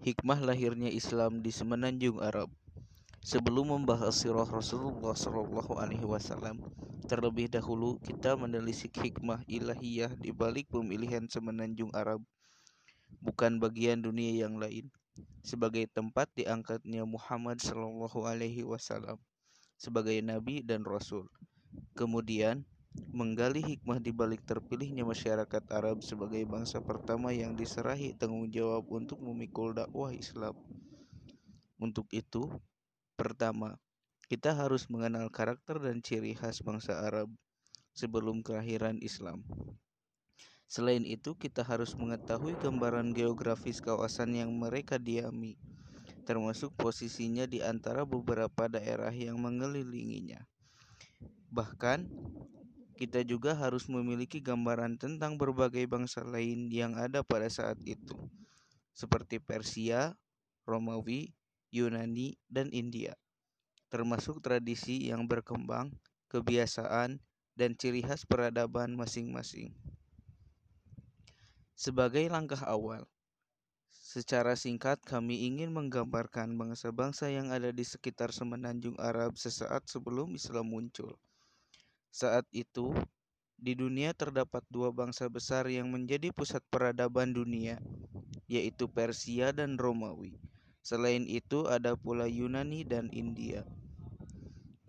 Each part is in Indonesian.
hikmah lahirnya Islam di semenanjung Arab. Sebelum membahas sirah Rasulullah Shallallahu Alaihi Wasallam, terlebih dahulu kita menelisik hikmah ilahiyah di balik pemilihan semenanjung Arab, bukan bagian dunia yang lain, sebagai tempat diangkatnya Muhammad Shallallahu Alaihi Wasallam sebagai nabi dan rasul. Kemudian menggali hikmah di balik terpilihnya masyarakat Arab sebagai bangsa pertama yang diserahi tanggung jawab untuk memikul dakwah Islam. Untuk itu, pertama, kita harus mengenal karakter dan ciri khas bangsa Arab sebelum kelahiran Islam. Selain itu, kita harus mengetahui gambaran geografis kawasan yang mereka diami, termasuk posisinya di antara beberapa daerah yang mengelilinginya. Bahkan, kita juga harus memiliki gambaran tentang berbagai bangsa lain yang ada pada saat itu, seperti Persia, Romawi, Yunani, dan India, termasuk tradisi yang berkembang, kebiasaan, dan ciri khas peradaban masing-masing. Sebagai langkah awal, secara singkat kami ingin menggambarkan bangsa-bangsa yang ada di sekitar semenanjung Arab sesaat sebelum Islam muncul. Saat itu, di dunia terdapat dua bangsa besar yang menjadi pusat peradaban dunia, yaitu Persia dan Romawi. Selain itu, ada pula Yunani dan India.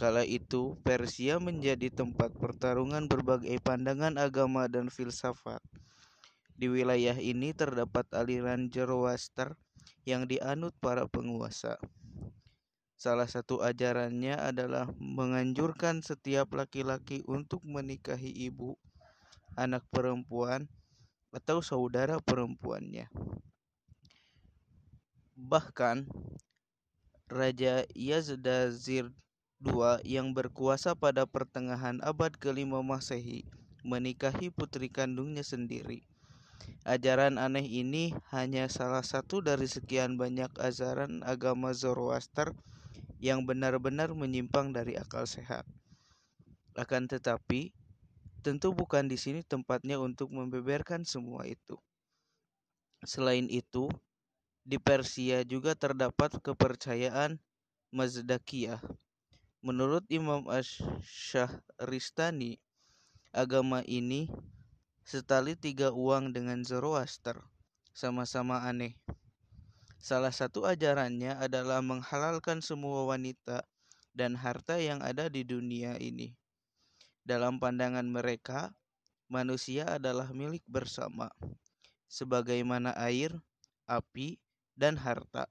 Kala itu, Persia menjadi tempat pertarungan berbagai pandangan agama dan filsafat. Di wilayah ini terdapat aliran Zoroaster yang dianut para penguasa. Salah satu ajarannya adalah menganjurkan setiap laki-laki untuk menikahi ibu, anak perempuan, atau saudara perempuannya. Bahkan, Raja Yazdazir II yang berkuasa pada pertengahan abad kelima Masehi menikahi putri kandungnya sendiri. Ajaran aneh ini hanya salah satu dari sekian banyak ajaran agama Zoroaster yang benar-benar menyimpang dari akal sehat. Akan tetapi, tentu bukan di sini tempatnya untuk membeberkan semua itu. Selain itu, di Persia juga terdapat kepercayaan Mazdakiyah. Menurut Imam Ash-Shahristani, agama ini setali tiga uang dengan Zoroaster, sama-sama aneh. Salah satu ajarannya adalah menghalalkan semua wanita dan harta yang ada di dunia ini. Dalam pandangan mereka, manusia adalah milik bersama, sebagaimana air, api, dan harta.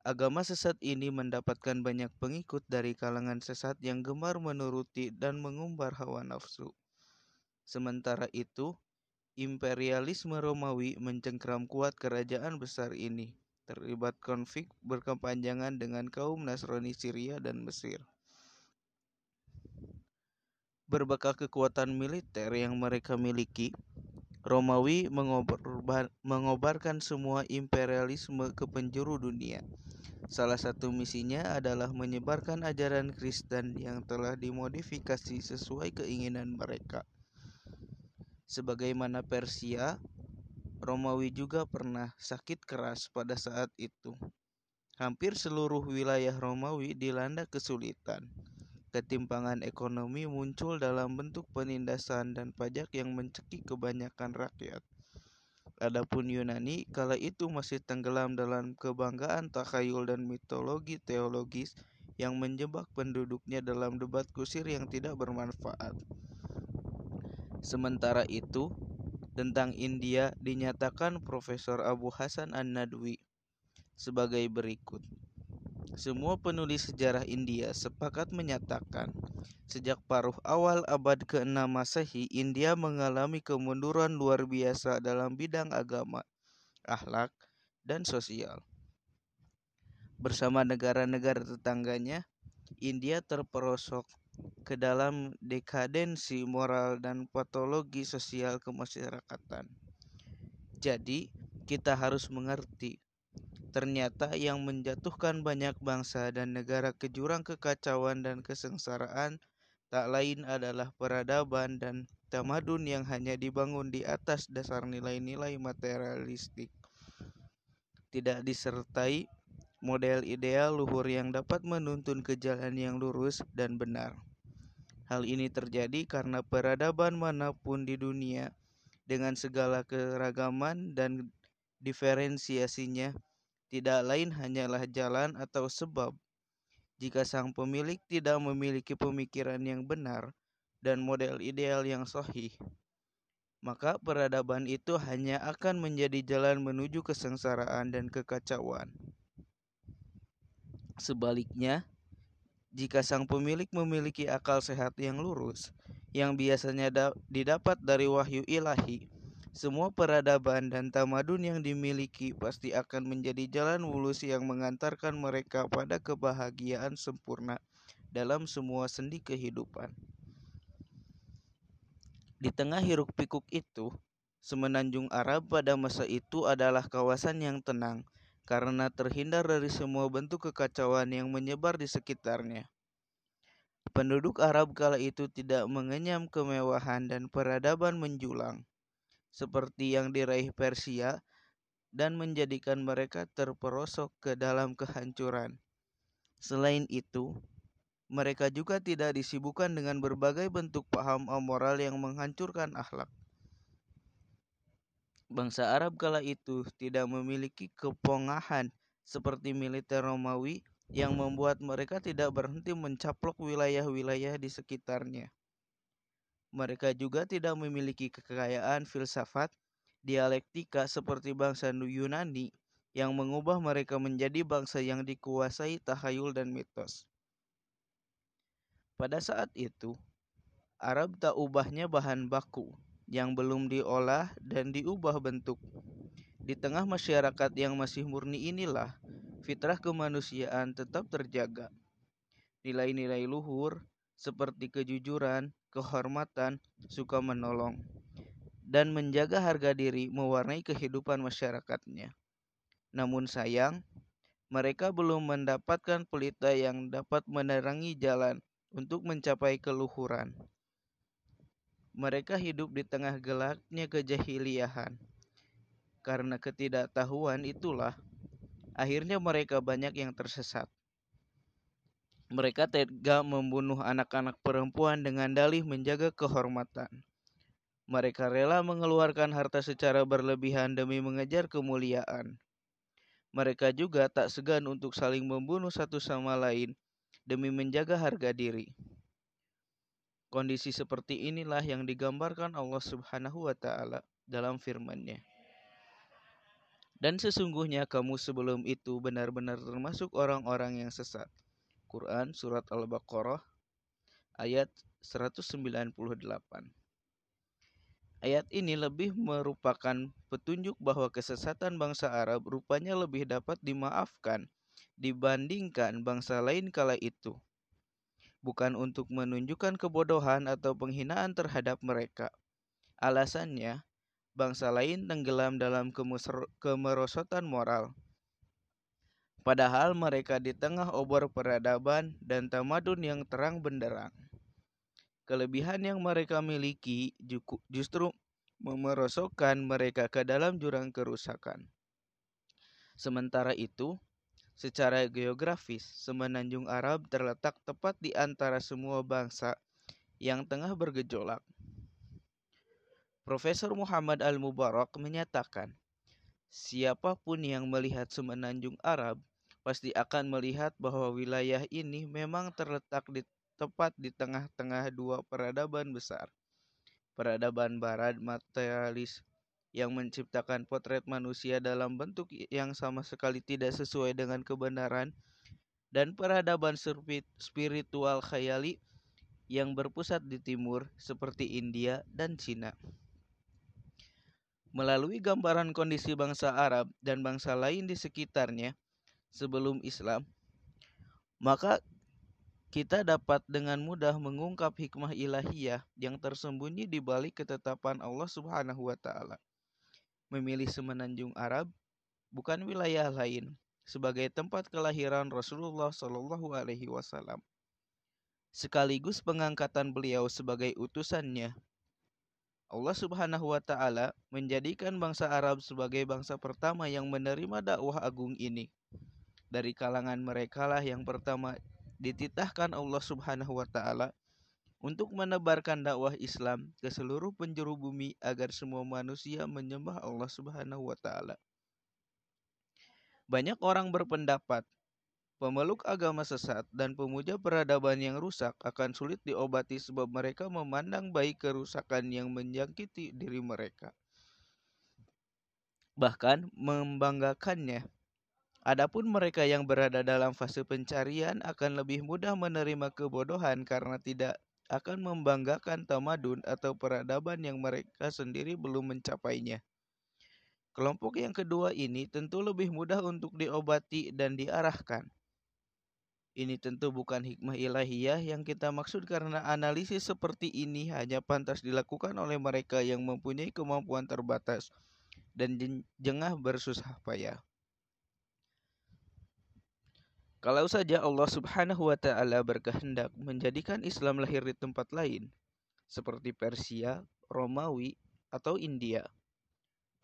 Agama sesat ini mendapatkan banyak pengikut dari kalangan sesat yang gemar menuruti dan mengumbar hawa nafsu. Sementara itu, imperialisme Romawi mencengkram kuat kerajaan besar ini, terlibat konflik berkepanjangan dengan kaum Nasrani Syria dan Mesir. Berbekal kekuatan militer yang mereka miliki, Romawi mengobar, mengobarkan semua imperialisme ke penjuru dunia. Salah satu misinya adalah menyebarkan ajaran Kristen yang telah dimodifikasi sesuai keinginan mereka. Sebagaimana Persia, Romawi juga pernah sakit keras pada saat itu. Hampir seluruh wilayah Romawi dilanda kesulitan. Ketimpangan ekonomi muncul dalam bentuk penindasan dan pajak yang mencekik kebanyakan rakyat. Adapun Yunani kala itu masih tenggelam dalam kebanggaan takhayul dan mitologi teologis yang menjebak penduduknya dalam debat kusir yang tidak bermanfaat. Sementara itu, tentang India dinyatakan Profesor Abu Hasan An-Nadwi sebagai berikut. Semua penulis sejarah India sepakat menyatakan, sejak paruh awal abad ke-6 Masehi, India mengalami kemunduran luar biasa dalam bidang agama, akhlak, dan sosial. Bersama negara-negara tetangganya, India terperosok ke dalam dekadensi moral dan patologi sosial kemasyarakatan. Jadi, kita harus mengerti ternyata yang menjatuhkan banyak bangsa dan negara ke jurang kekacauan dan kesengsaraan tak lain adalah peradaban dan tamadun yang hanya dibangun di atas dasar nilai-nilai materialistik. tidak disertai model ideal luhur yang dapat menuntun ke jalan yang lurus dan benar. Hal ini terjadi karena peradaban mana pun di dunia dengan segala keragaman dan diferensiasinya tidak lain hanyalah jalan atau sebab. Jika sang pemilik tidak memiliki pemikiran yang benar dan model ideal yang sahih, maka peradaban itu hanya akan menjadi jalan menuju kesengsaraan dan kekacauan. Sebaliknya, jika sang pemilik memiliki akal sehat yang lurus, yang biasanya didapat dari wahyu ilahi, semua peradaban dan tamadun yang dimiliki pasti akan menjadi jalan mulus yang mengantarkan mereka pada kebahagiaan sempurna dalam semua sendi kehidupan. Di tengah hiruk-pikuk itu, semenanjung Arab pada masa itu adalah kawasan yang tenang, karena terhindar dari semua bentuk kekacauan yang menyebar di sekitarnya. Penduduk Arab kala itu tidak mengenyam kemewahan dan peradaban menjulang, seperti yang diraih Persia, dan menjadikan mereka terperosok ke dalam kehancuran. Selain itu, mereka juga tidak disibukkan dengan berbagai bentuk paham amoral yang menghancurkan akhlak. Bangsa Arab kala itu tidak memiliki kepongahan seperti militer Romawi yang membuat mereka tidak berhenti mencaplok wilayah-wilayah di sekitarnya. Mereka juga tidak memiliki kekayaan filsafat dialektika seperti bangsa Yunani yang mengubah mereka menjadi bangsa yang dikuasai tahayul dan mitos. Pada saat itu, Arab tak ubahnya bahan baku yang belum diolah dan diubah bentuk. Di tengah masyarakat yang masih murni inilah, fitrah kemanusiaan tetap terjaga. Nilai-nilai luhur seperti kejujuran, kehormatan, suka menolong, dan menjaga harga diri mewarnai kehidupan masyarakatnya. Namun sayang, mereka belum mendapatkan pelita yang dapat menerangi jalan untuk mencapai keluhuran. Mereka hidup di tengah gelapnya kejahiliahan. Karena ketidaktahuan itulah, akhirnya mereka banyak yang tersesat. Mereka tega membunuh anak-anak perempuan dengan dalih menjaga kehormatan. Mereka rela mengeluarkan harta secara berlebihan demi mengejar kemuliaan. Mereka juga tak segan untuk saling membunuh satu sama lain demi menjaga harga diri. Kondisi seperti inilah yang digambarkan Allah Subhanahu wa taala dalam firman-Nya. Dan sesungguhnya kamu sebelum itu benar-benar termasuk orang-orang yang sesat. Quran surat Al-Baqarah ayat 198. Ayat ini lebih merupakan petunjuk bahwa kesesatan bangsa Arab rupanya lebih dapat dimaafkan dibandingkan bangsa lain kala itu bukan untuk menunjukkan kebodohan atau penghinaan terhadap mereka. Alasannya, bangsa lain tenggelam dalam kemerosotan moral. Padahal mereka di tengah obor peradaban dan tamadun yang terang benderang. Kelebihan yang mereka miliki justru memerosokkan mereka ke dalam jurang kerusakan. Sementara itu, Secara geografis, semenanjung Arab terletak tepat di antara semua bangsa yang tengah bergejolak. Profesor Muhammad Al-Mubarak menyatakan, siapa pun yang melihat semenanjung Arab pasti akan melihat bahwa wilayah ini memang terletak di tepat di tengah-tengah dua peradaban besar. Peradaban barat materialis yang menciptakan potret manusia dalam bentuk yang sama sekali tidak sesuai dengan kebenaran dan peradaban spiritual khayali yang berpusat di timur seperti India dan Cina. Melalui gambaran kondisi bangsa Arab dan bangsa lain di sekitarnya sebelum Islam, maka kita dapat dengan mudah mengungkap hikmah ilahiyah yang tersembunyi di balik ketetapan Allah Subhanahu wa taala memilih semenanjung Arab bukan wilayah lain sebagai tempat kelahiran Rasulullah Shallallahu Alaihi Wasallam, sekaligus pengangkatan beliau sebagai utusannya. Allah Subhanahu wa taala menjadikan bangsa Arab sebagai bangsa pertama yang menerima dakwah agung ini. Dari kalangan mereka lah yang pertama dititahkan Allah Subhanahu wa taala untuk menebarkan dakwah Islam ke seluruh penjuru bumi agar semua manusia menyembah Allah Subhanahu wa taala. Banyak orang berpendapat Pemeluk agama sesat dan pemuja peradaban yang rusak akan sulit diobati sebab mereka memandang baik kerusakan yang menjangkiti diri mereka. Bahkan membanggakannya. Adapun mereka yang berada dalam fase pencarian akan lebih mudah menerima kebodohan karena tidak akan membanggakan tamadun atau peradaban yang mereka sendiri belum mencapainya. Kelompok yang kedua ini tentu lebih mudah untuk diobati dan diarahkan. Ini tentu bukan hikmah ilahiyah yang kita maksud karena analisis seperti ini hanya pantas dilakukan oleh mereka yang mempunyai kemampuan terbatas dan jengah bersusah payah. Kalau saja Allah Subhanahu wa taala berkehendak menjadikan Islam lahir di tempat lain seperti Persia, Romawi, atau India,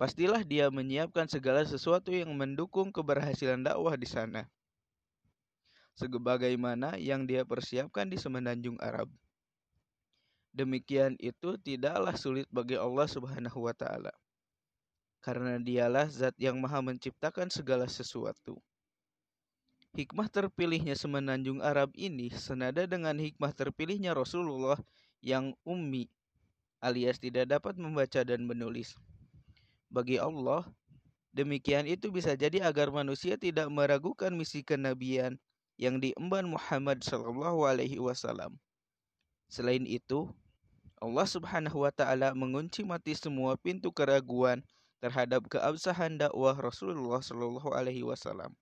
pastilah dia menyiapkan segala sesuatu yang mendukung keberhasilan dakwah di sana sebagaimana yang dia persiapkan di semenanjung Arab. Demikian itu tidaklah sulit bagi Allah Subhanahu wa taala. Karena dialah zat yang maha menciptakan segala sesuatu. Hikmah terpilihnya semenanjung Arab ini senada dengan hikmah terpilihnya Rasulullah yang ummi alias tidak dapat membaca dan menulis. Bagi Allah, demikian itu bisa jadi agar manusia tidak meragukan misi kenabian yang diemban Muhammad Shallallahu Alaihi Wasallam. Selain itu, Allah Subhanahu Wa Taala mengunci mati semua pintu keraguan terhadap keabsahan dakwah Rasulullah Shallallahu Alaihi Wasallam.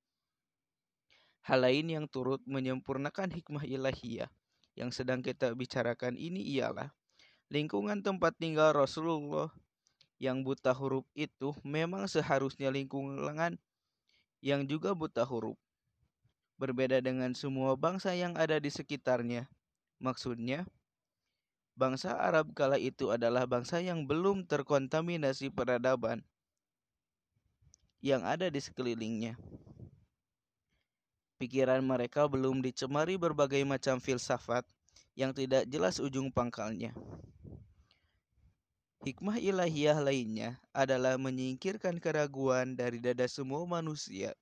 Hal lain yang turut menyempurnakan hikmah ilahiyah yang sedang kita bicarakan ini ialah lingkungan tempat tinggal Rasulullah yang buta huruf itu memang seharusnya lingkungan yang juga buta huruf berbeda dengan semua bangsa yang ada di sekitarnya. Maksudnya, bangsa Arab kala itu adalah bangsa yang belum terkontaminasi peradaban yang ada di sekelilingnya. Pikiran mereka belum dicemari berbagai macam filsafat yang tidak jelas ujung pangkalnya. Hikmah ilahiyah lainnya adalah menyingkirkan keraguan dari dada semua manusia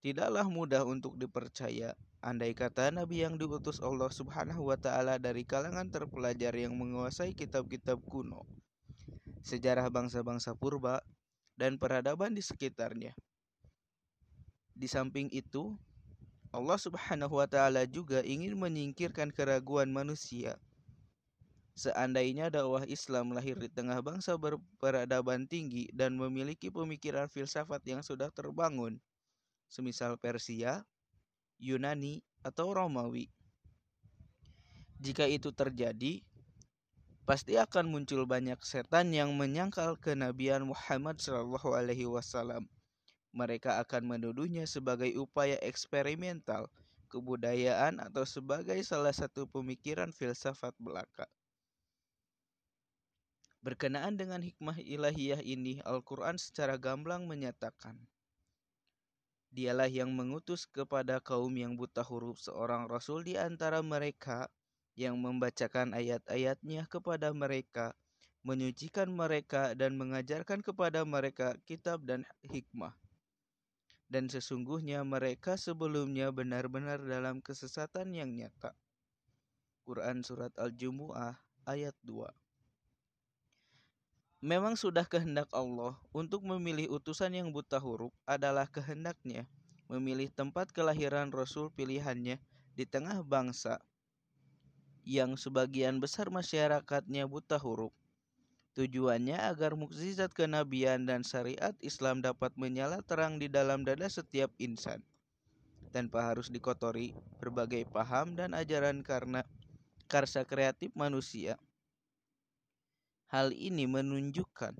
Tidaklah mudah untuk dipercaya andai kata nabi yang diutus Allah Subhanahu wa taala dari kalangan terpelajar yang menguasai kitab-kitab kuno, sejarah bangsa-bangsa purba dan peradaban di sekitarnya. Di samping itu, Allah Subhanahu wa taala juga ingin menyingkirkan keraguan manusia. Seandainya dakwah Islam lahir di tengah bangsa berperadaban tinggi dan memiliki pemikiran filsafat yang sudah terbangun, semisal Persia, Yunani, atau Romawi. Jika itu terjadi, pasti akan muncul banyak setan yang menyangkal kenabian Muhammad Shallallahu Alaihi Wasallam. Mereka akan menuduhnya sebagai upaya eksperimental, kebudayaan, atau sebagai salah satu pemikiran filsafat belaka. Berkenaan dengan hikmah ilahiyah ini, Al-Quran secara gamblang menyatakan, Dialah yang mengutus kepada kaum yang buta huruf seorang rasul di antara mereka yang membacakan ayat-ayatnya kepada mereka, menyucikan mereka dan mengajarkan kepada mereka kitab dan hikmah. Dan sesungguhnya mereka sebelumnya benar-benar dalam kesesatan yang nyata. Quran Surat Al-Jumu'ah ayat 2 Memang sudah kehendak Allah untuk memilih utusan yang buta huruf adalah kehendaknya memilih tempat kelahiran Rasul pilihannya di tengah bangsa yang sebagian besar masyarakatnya buta huruf. Tujuannya agar mukjizat kenabian dan syariat Islam dapat menyala terang di dalam dada setiap insan tanpa harus dikotori berbagai paham dan ajaran karena karsa kreatif manusia. Hal ini menunjukkan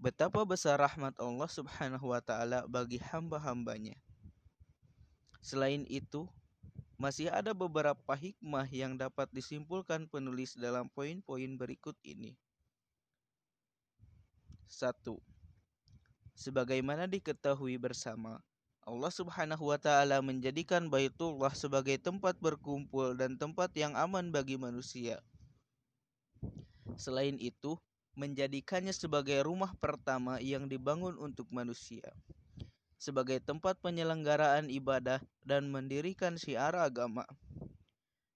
betapa besar rahmat Allah Subhanahu wa taala bagi hamba-hambanya. Selain itu, masih ada beberapa hikmah yang dapat disimpulkan penulis dalam poin-poin berikut ini. 1. Sebagaimana diketahui bersama, Allah Subhanahu wa taala menjadikan Baitullah sebagai tempat berkumpul dan tempat yang aman bagi manusia. Selain itu, menjadikannya sebagai rumah pertama yang dibangun untuk manusia. Sebagai tempat penyelenggaraan ibadah dan mendirikan syiar agama.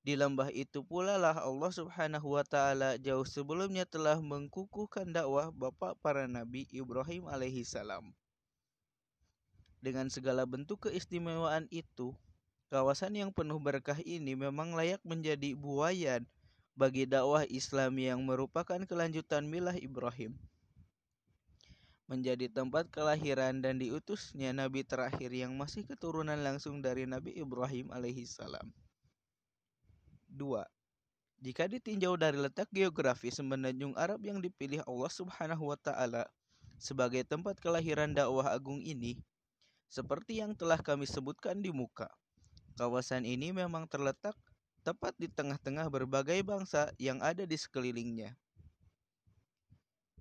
Di lembah itu pula lah Allah Subhanahu wa taala jauh sebelumnya telah mengkukuhkan dakwah bapak para nabi Ibrahim alaihi salam. Dengan segala bentuk keistimewaan itu, kawasan yang penuh berkah ini memang layak menjadi buayan bagi dakwah Islam yang merupakan kelanjutan milah Ibrahim. Menjadi tempat kelahiran dan diutusnya nabi terakhir yang masih keturunan langsung dari Nabi Ibrahim alaihi salam. 2. Jika ditinjau dari letak geografis semenanjung Arab yang dipilih Allah Subhanahu wa taala sebagai tempat kelahiran dakwah agung ini, seperti yang telah kami sebutkan di muka, kawasan ini memang terletak tepat di tengah-tengah berbagai bangsa yang ada di sekelilingnya.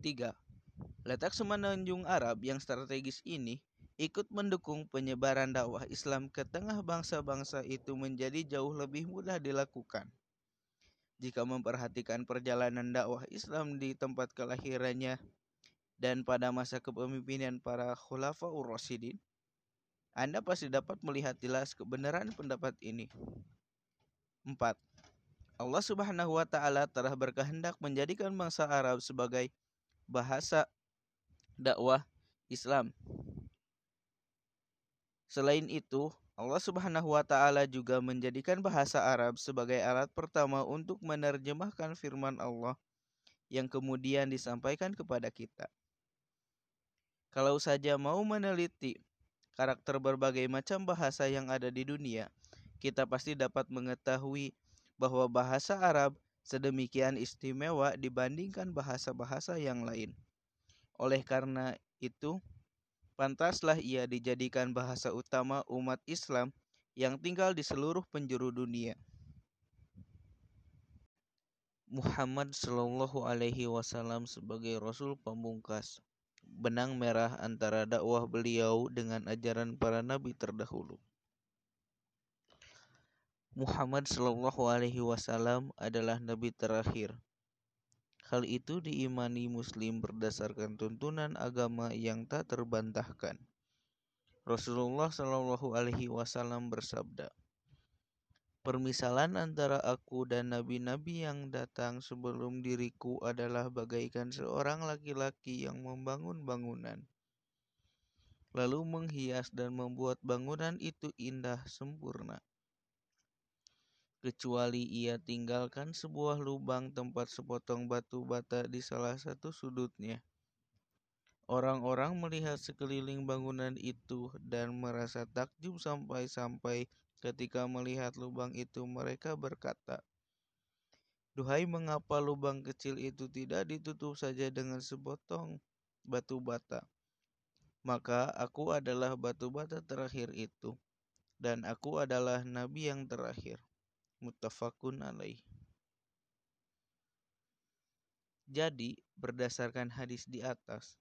3. Letak semenanjung Arab yang strategis ini ikut mendukung penyebaran dakwah Islam ke tengah bangsa-bangsa itu menjadi jauh lebih mudah dilakukan. Jika memperhatikan perjalanan dakwah Islam di tempat kelahirannya dan pada masa kepemimpinan para khulafaur rasyidin, Anda pasti dapat melihat jelas kebenaran pendapat ini. 4. Allah Subhanahu wa taala telah berkehendak menjadikan bangsa Arab sebagai bahasa dakwah Islam. Selain itu, Allah Subhanahu wa taala juga menjadikan bahasa Arab sebagai alat pertama untuk menerjemahkan firman Allah yang kemudian disampaikan kepada kita. Kalau saja mau meneliti karakter berbagai macam bahasa yang ada di dunia, kita pasti dapat mengetahui bahwa bahasa Arab sedemikian istimewa dibandingkan bahasa-bahasa yang lain. Oleh karena itu, pantaslah ia dijadikan bahasa utama umat Islam yang tinggal di seluruh penjuru dunia. Muhammad Shallallahu Alaihi Wasallam sebagai Rasul pamungkas, benang merah antara dakwah beliau dengan ajaran para nabi terdahulu. Muhammad Shallallahu Alaihi Wasallam adalah nabi terakhir Hal itu diimani Muslim berdasarkan tuntunan agama yang tak terbantahkan. Rasulullah Shallallahu Alaihi Wasallam bersabda, Permisalan antara aku dan nabi-nabi yang datang sebelum diriku adalah bagaikan seorang laki-laki yang membangun bangunan, lalu menghias dan membuat bangunan itu indah sempurna kecuali ia tinggalkan sebuah lubang tempat sepotong batu bata di salah satu sudutnya. Orang-orang melihat sekeliling bangunan itu dan merasa takjub sampai-sampai ketika melihat lubang itu mereka berkata, Duhai mengapa lubang kecil itu tidak ditutup saja dengan sepotong batu bata? Maka aku adalah batu bata terakhir itu, dan aku adalah nabi yang terakhir muttafaqun alaih. Jadi, berdasarkan hadis di atas,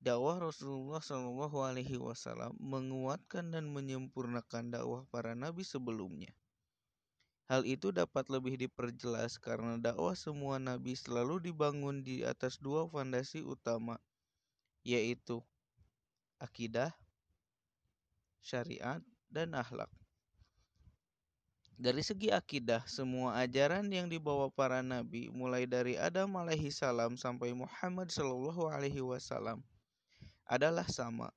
dakwah Rasulullah Shallallahu Alaihi Wasallam menguatkan dan menyempurnakan dakwah para nabi sebelumnya. Hal itu dapat lebih diperjelas karena dakwah semua nabi selalu dibangun di atas dua fondasi utama, yaitu akidah, syariat, dan akhlak. Dari segi akidah, semua ajaran yang dibawa para nabi mulai dari Adam alaihi salam sampai Muhammad sallallahu alaihi wasallam adalah sama.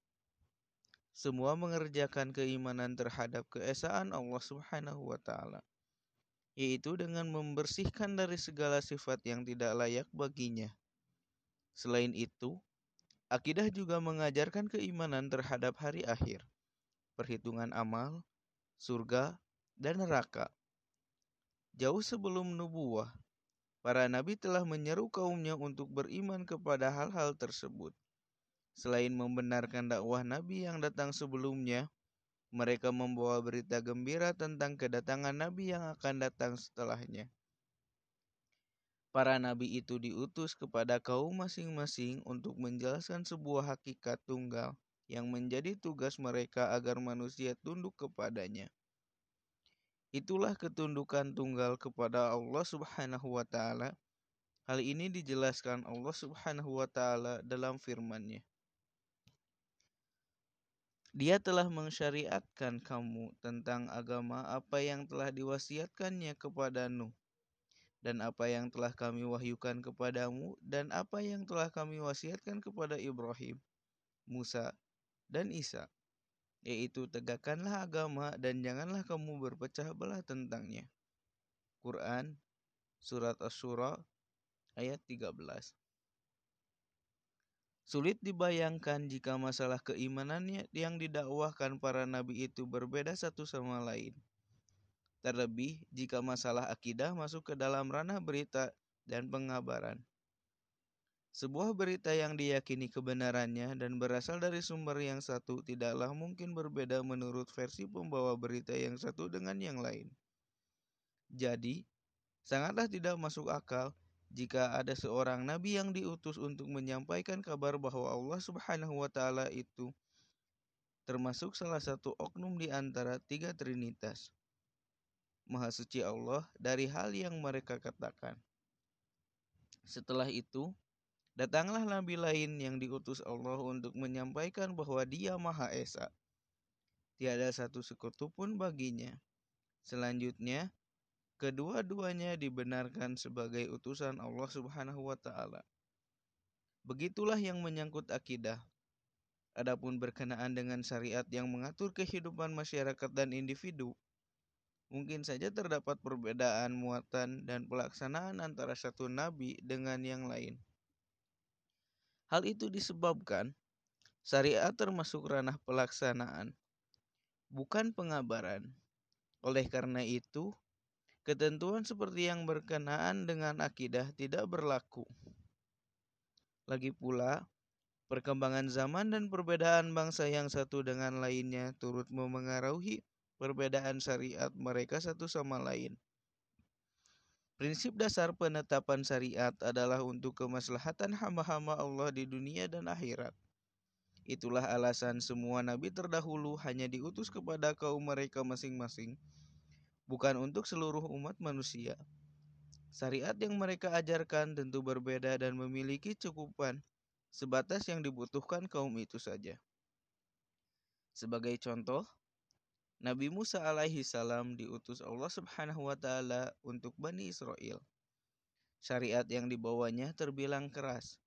Semua mengerjakan keimanan terhadap keesaan Allah Subhanahu wa taala, yaitu dengan membersihkan dari segala sifat yang tidak layak baginya. Selain itu, akidah juga mengajarkan keimanan terhadap hari akhir, perhitungan amal, surga, dan neraka. Jauh sebelum nubuah, para nabi telah menyeru kaumnya untuk beriman kepada hal-hal tersebut. Selain membenarkan dakwah nabi yang datang sebelumnya, mereka membawa berita gembira tentang kedatangan nabi yang akan datang setelahnya. Para nabi itu diutus kepada kaum masing-masing untuk menjelaskan sebuah hakikat tunggal yang menjadi tugas mereka agar manusia tunduk kepadanya. Itulah ketundukan tunggal kepada Allah Subhanahu wa taala. Hal ini dijelaskan Allah Subhanahu wa taala dalam firman-Nya. Dia telah mensyariatkan kamu tentang agama apa yang telah diwasiatkannya kepada Nuh dan apa yang telah kami wahyukan kepadamu dan apa yang telah kami wasiatkan kepada Ibrahim, Musa, dan Isa, yaitu tegakkanlah agama dan janganlah kamu berpecah belah tentangnya. Quran Surat Ash-Shura ayat 13 Sulit dibayangkan jika masalah keimanannya yang didakwahkan para nabi itu berbeda satu sama lain. Terlebih jika masalah akidah masuk ke dalam ranah berita dan pengabaran. Sebuah berita yang diyakini kebenarannya dan berasal dari sumber yang satu tidaklah mungkin berbeda menurut versi pembawa berita yang satu dengan yang lain. Jadi, sangatlah tidak masuk akal jika ada seorang nabi yang diutus untuk menyampaikan kabar bahwa Allah Subhanahu wa taala itu termasuk salah satu oknum di antara tiga trinitas. Maha Suci Allah dari hal yang mereka katakan. Setelah itu, datanglah nabi lain yang diutus Allah untuk menyampaikan bahwa Dia Maha Esa. Tiada satu sekutu pun baginya. Selanjutnya, kedua-duanya dibenarkan sebagai utusan Allah Subhanahu wa taala. Begitulah yang menyangkut akidah. Adapun berkenaan dengan syariat yang mengatur kehidupan masyarakat dan individu, Mungkin saja terdapat perbedaan muatan dan pelaksanaan antara satu nabi dengan yang lain. Hal itu disebabkan syariat termasuk ranah pelaksanaan, bukan pengabaran. Oleh karena itu, ketentuan seperti yang berkenaan dengan akidah tidak berlaku. Lagi pula, perkembangan zaman dan perbedaan bangsa yang satu dengan lainnya turut memengaruhi perbedaan syariat mereka satu sama lain. Prinsip dasar penetapan syariat adalah untuk kemaslahatan hamba-hamba Allah di dunia dan akhirat. Itulah alasan semua nabi terdahulu hanya diutus kepada kaum mereka masing-masing, bukan untuk seluruh umat manusia. Syariat yang mereka ajarkan tentu berbeda dan memiliki cukupan sebatas yang dibutuhkan kaum itu saja. Sebagai contoh, Nabi Musa alaihi salam diutus Allah Subhanahu wa taala untuk Bani Israel. Syariat yang dibawanya terbilang keras.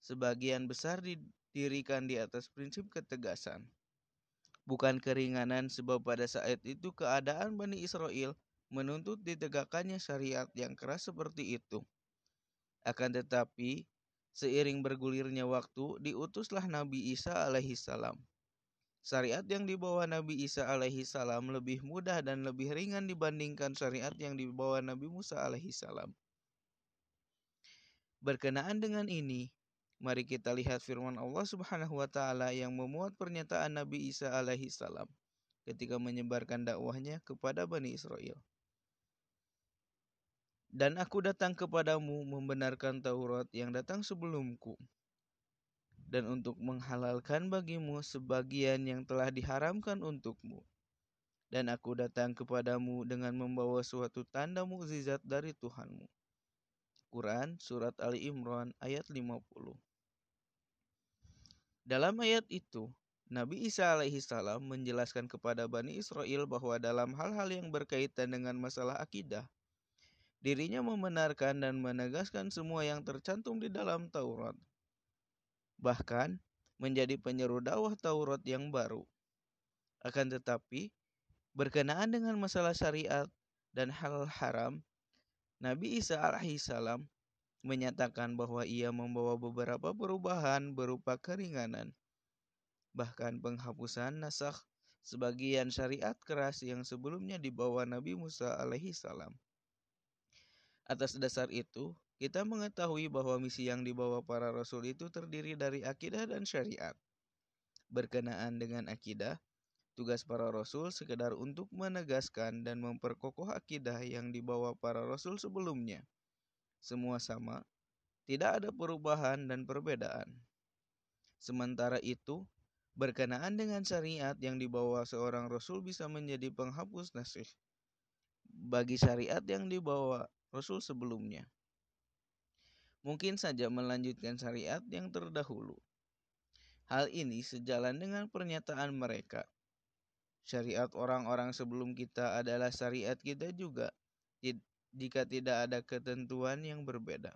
Sebagian besar didirikan di atas prinsip ketegasan. Bukan keringanan sebab pada saat itu keadaan Bani Israel menuntut ditegakkannya syariat yang keras seperti itu. Akan tetapi, seiring bergulirnya waktu, diutuslah Nabi Isa alaihi salam Syariat yang dibawa Nabi Isa alaihi salam lebih mudah dan lebih ringan dibandingkan syariat yang dibawa Nabi Musa alaihi salam. Berkenaan dengan ini, mari kita lihat firman Allah Subhanahu wa taala yang memuat pernyataan Nabi Isa alaihi salam ketika menyebarkan dakwahnya kepada Bani Israel. Dan aku datang kepadamu membenarkan Taurat yang datang sebelumku dan untuk menghalalkan bagimu sebagian yang telah diharamkan untukmu. Dan aku datang kepadamu dengan membawa suatu tanda mukjizat dari Tuhanmu. Quran Surat Ali Imran ayat 50 Dalam ayat itu, Nabi Isa alaihi salam menjelaskan kepada Bani Israel bahwa dalam hal-hal yang berkaitan dengan masalah akidah, dirinya membenarkan dan menegaskan semua yang tercantum di dalam Taurat bahkan menjadi penyeru dakwah Taurat yang baru. Akan tetapi, berkenaan dengan masalah syariat dan hal haram, Nabi Isa alaihissalam menyatakan bahwa ia membawa beberapa perubahan berupa keringanan, bahkan penghapusan nasakh sebagian syariat keras yang sebelumnya dibawa Nabi Musa alaihissalam. Atas dasar itu, kita mengetahui bahwa misi yang dibawa para rasul itu terdiri dari akidah dan syariat. Berkenaan dengan akidah, tugas para rasul sekedar untuk menegaskan dan memperkokoh akidah yang dibawa para rasul sebelumnya. semua sama, tidak ada perubahan dan perbedaan. Sementara itu, berkenaan dengan syariat yang dibawa seorang rasul bisa menjadi penghapus nasih bagi syariat yang dibawa rasul sebelumnya. Mungkin saja melanjutkan syariat yang terdahulu. Hal ini sejalan dengan pernyataan mereka. Syariat orang-orang sebelum kita adalah syariat kita juga, jika tidak ada ketentuan yang berbeda.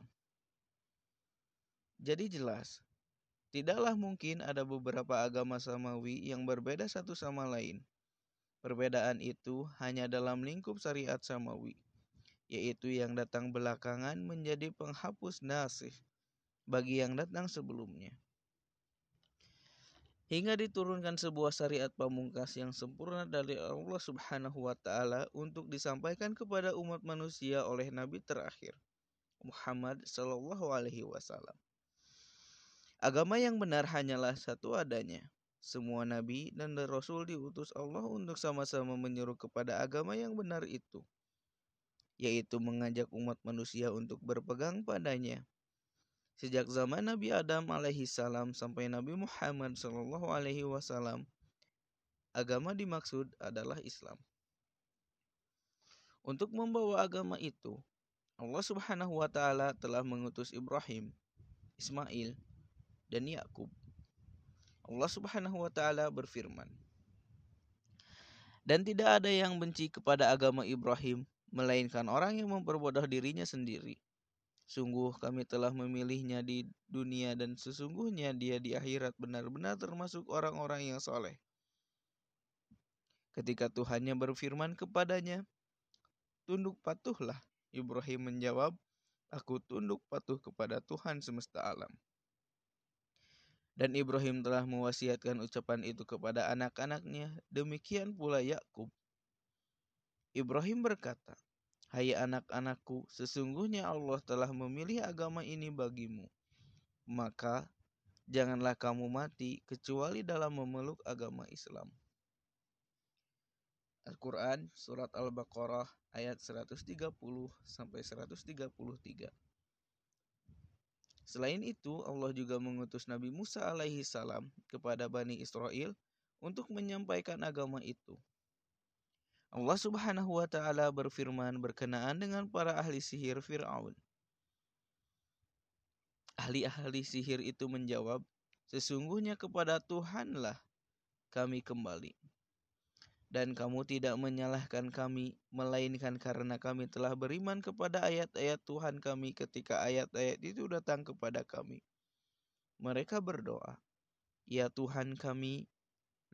Jadi jelas, tidaklah mungkin ada beberapa agama samawi yang berbeda satu sama lain. Perbedaan itu hanya dalam lingkup syariat samawi, yaitu yang datang belakangan menjadi penghapus nasih bagi yang datang sebelumnya. Hingga diturunkan sebuah syariat pamungkas yang sempurna dari Allah Subhanahu wa taala untuk disampaikan kepada umat manusia oleh nabi terakhir Muhammad sallallahu alaihi wasallam. Agama yang benar hanyalah satu adanya. Semua nabi dan rasul diutus Allah untuk sama-sama menyeru kepada agama yang benar itu, yaitu mengajak umat manusia untuk berpegang padanya. Sejak zaman Nabi Adam alaihi salam sampai Nabi Muhammad sallallahu alaihi wasallam, agama dimaksud adalah Islam. Untuk membawa agama itu, Allah Subhanahu wa taala telah mengutus Ibrahim, Ismail, dan Yakub. Allah Subhanahu wa taala berfirman, "Dan tidak ada yang benci kepada agama Ibrahim melainkan orang yang memperbodoh dirinya sendiri. Sungguh kami telah memilihnya di dunia dan sesungguhnya dia di akhirat benar-benar termasuk orang-orang yang soleh. Ketika Tuhannya berfirman kepadanya, Tunduk patuhlah. Ibrahim menjawab, Aku tunduk patuh kepada Tuhan semesta alam. Dan Ibrahim telah mewasiatkan ucapan itu kepada anak-anaknya, demikian pula Yakub. Ibrahim berkata, Hai anak-anakku, sesungguhnya Allah telah memilih agama ini bagimu. Maka janganlah kamu mati kecuali dalam memeluk agama Islam. Al-Quran Surat Al-Baqarah ayat 130 sampai 133. Selain itu, Allah juga mengutus Nabi Musa alaihi salam kepada Bani Israel untuk menyampaikan agama itu. Allah Subhanahu wa taala berfirman berkenaan dengan para ahli sihir Firaun. Ahli-ahli sihir itu menjawab, "Sesungguhnya kepada Tuhanlah kami kembali." dan kamu tidak menyalahkan kami, melainkan karena kami telah beriman kepada ayat-ayat Tuhan kami ketika ayat-ayat itu datang kepada kami. Mereka berdoa, Ya Tuhan kami,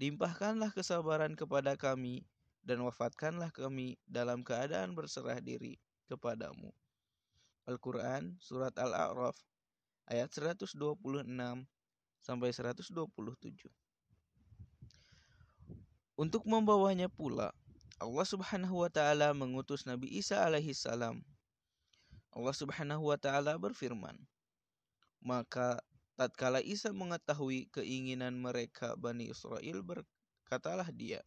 limpahkanlah kesabaran kepada kami, dan wafatkanlah kami dalam keadaan berserah diri kepadamu. Al-Quran Surat Al-A'raf ayat 126 sampai 127. Untuk membawanya pula, Allah Subhanahu wa taala mengutus Nabi Isa alaihi salam. Allah Subhanahu wa taala berfirman, "Maka tatkala Isa mengetahui keinginan mereka Bani Israel, berkatalah dia,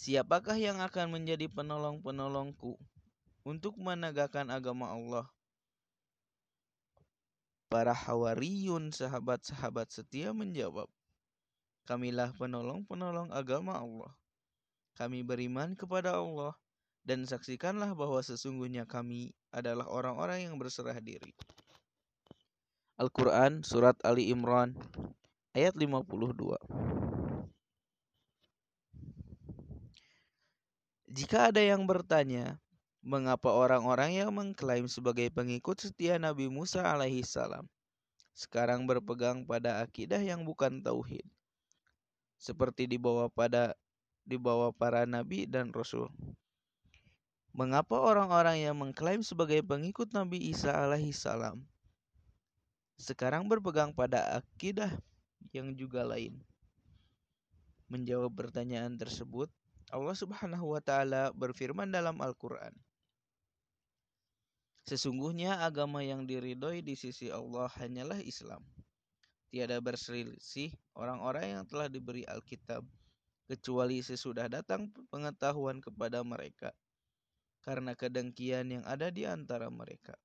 Siapakah yang akan menjadi penolong-penolongku untuk menegakkan agama Allah?" Para hawariyun sahabat-sahabat setia menjawab, Kamilah penolong-penolong agama Allah. Kami beriman kepada Allah dan saksikanlah bahwa sesungguhnya kami adalah orang-orang yang berserah diri. Al-Quran Surat Ali Imran ayat 52 Jika ada yang bertanya, mengapa orang-orang yang mengklaim sebagai pengikut setia Nabi Musa alaihi salam sekarang berpegang pada akidah yang bukan tauhid? seperti dibawa pada dibawa para nabi dan rasul. Mengapa orang-orang yang mengklaim sebagai pengikut Nabi Isa alaihi salam sekarang berpegang pada akidah yang juga lain? Menjawab pertanyaan tersebut, Allah Subhanahu wa taala berfirman dalam Al-Qur'an. Sesungguhnya agama yang diridhoi di sisi Allah hanyalah Islam tiada berselisih orang-orang yang telah diberi Alkitab, kecuali sesudah datang pengetahuan kepada mereka. karena kedengkian yang ada di antara mereka.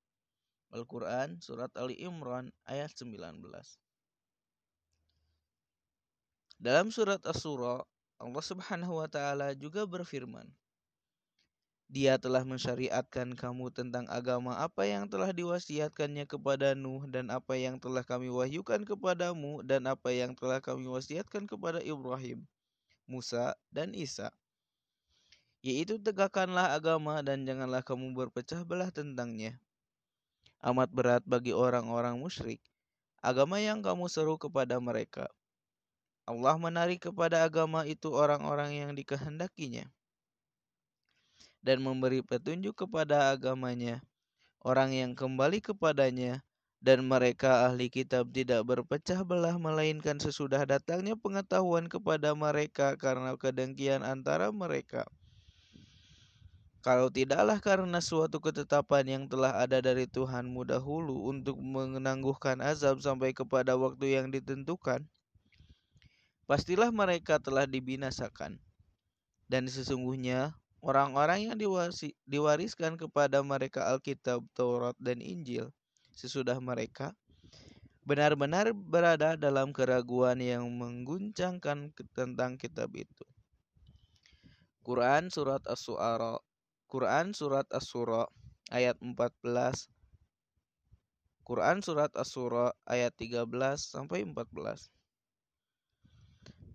Al-Quran Surat Ali Imran ayat 19 Dalam surat As-Surah, Allah subhanahu wa ta'ala juga berfirman, dia telah mensyariatkan kamu tentang agama apa yang telah diwasiatkannya kepada Nuh dan apa yang telah kami wahyukan kepadamu dan apa yang telah kami wasiatkan kepada Ibrahim, Musa, dan Isa. Yaitu tegakkanlah agama dan janganlah kamu berpecah belah tentangnya. Amat berat bagi orang-orang musyrik, agama yang kamu seru kepada mereka. Allah menarik kepada agama itu orang-orang yang dikehendakinya dan memberi petunjuk kepada agamanya, orang yang kembali kepadanya, dan mereka ahli kitab tidak berpecah belah melainkan sesudah datangnya pengetahuan kepada mereka karena kedengkian antara mereka. Kalau tidaklah karena suatu ketetapan yang telah ada dari Tuhanmu dahulu untuk menangguhkan azab sampai kepada waktu yang ditentukan, pastilah mereka telah dibinasakan. Dan sesungguhnya orang-orang yang diwariskan kepada mereka Alkitab, Taurat, dan Injil sesudah mereka benar-benar berada dalam keraguan yang mengguncangkan tentang kitab itu. Quran surat As-Su'ara Quran surat As-Sura ayat 14 Quran surat As-Sura ayat 13 sampai 14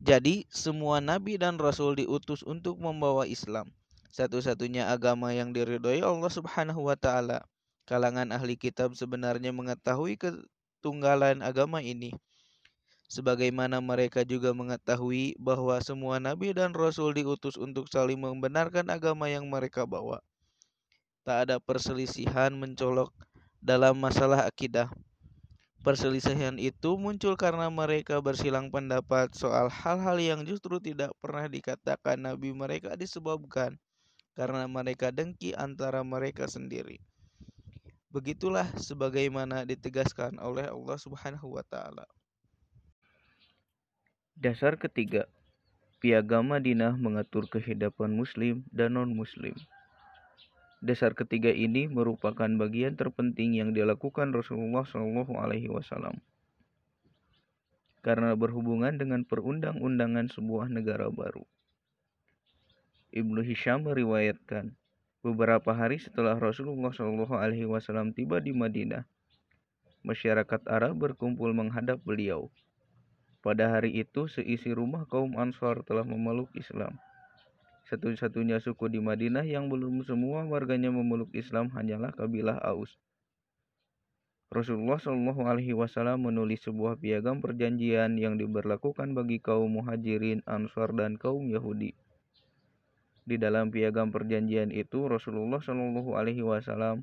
Jadi semua nabi dan rasul diutus untuk membawa Islam satu-satunya agama yang diridhoi Allah Subhanahu wa taala. Kalangan ahli kitab sebenarnya mengetahui ketunggalan agama ini. Sebagaimana mereka juga mengetahui bahwa semua nabi dan rasul diutus untuk saling membenarkan agama yang mereka bawa. Tak ada perselisihan mencolok dalam masalah akidah. Perselisihan itu muncul karena mereka bersilang pendapat soal hal-hal yang justru tidak pernah dikatakan nabi mereka disebabkan karena mereka dengki antara mereka sendiri. Begitulah sebagaimana ditegaskan oleh Allah Subhanahu wa taala. Dasar ketiga, piagam Madinah mengatur kehidupan muslim dan non-muslim. Dasar ketiga ini merupakan bagian terpenting yang dilakukan Rasulullah Shallallahu alaihi wasallam. Karena berhubungan dengan perundang-undangan sebuah negara baru. Ibnu Hisham meriwayatkan, beberapa hari setelah Rasulullah Shallallahu Alaihi Wasallam tiba di Madinah, masyarakat Arab berkumpul menghadap beliau. Pada hari itu, seisi rumah kaum Ansar telah memeluk Islam. Satu-satunya suku di Madinah yang belum semua warganya memeluk Islam hanyalah kabilah Aus. Rasulullah Shallallahu Alaihi Wasallam menulis sebuah piagam perjanjian yang diberlakukan bagi kaum Muhajirin, Ansar, dan kaum Yahudi. Di dalam piagam perjanjian itu Rasulullah Shallallahu Alaihi Wasallam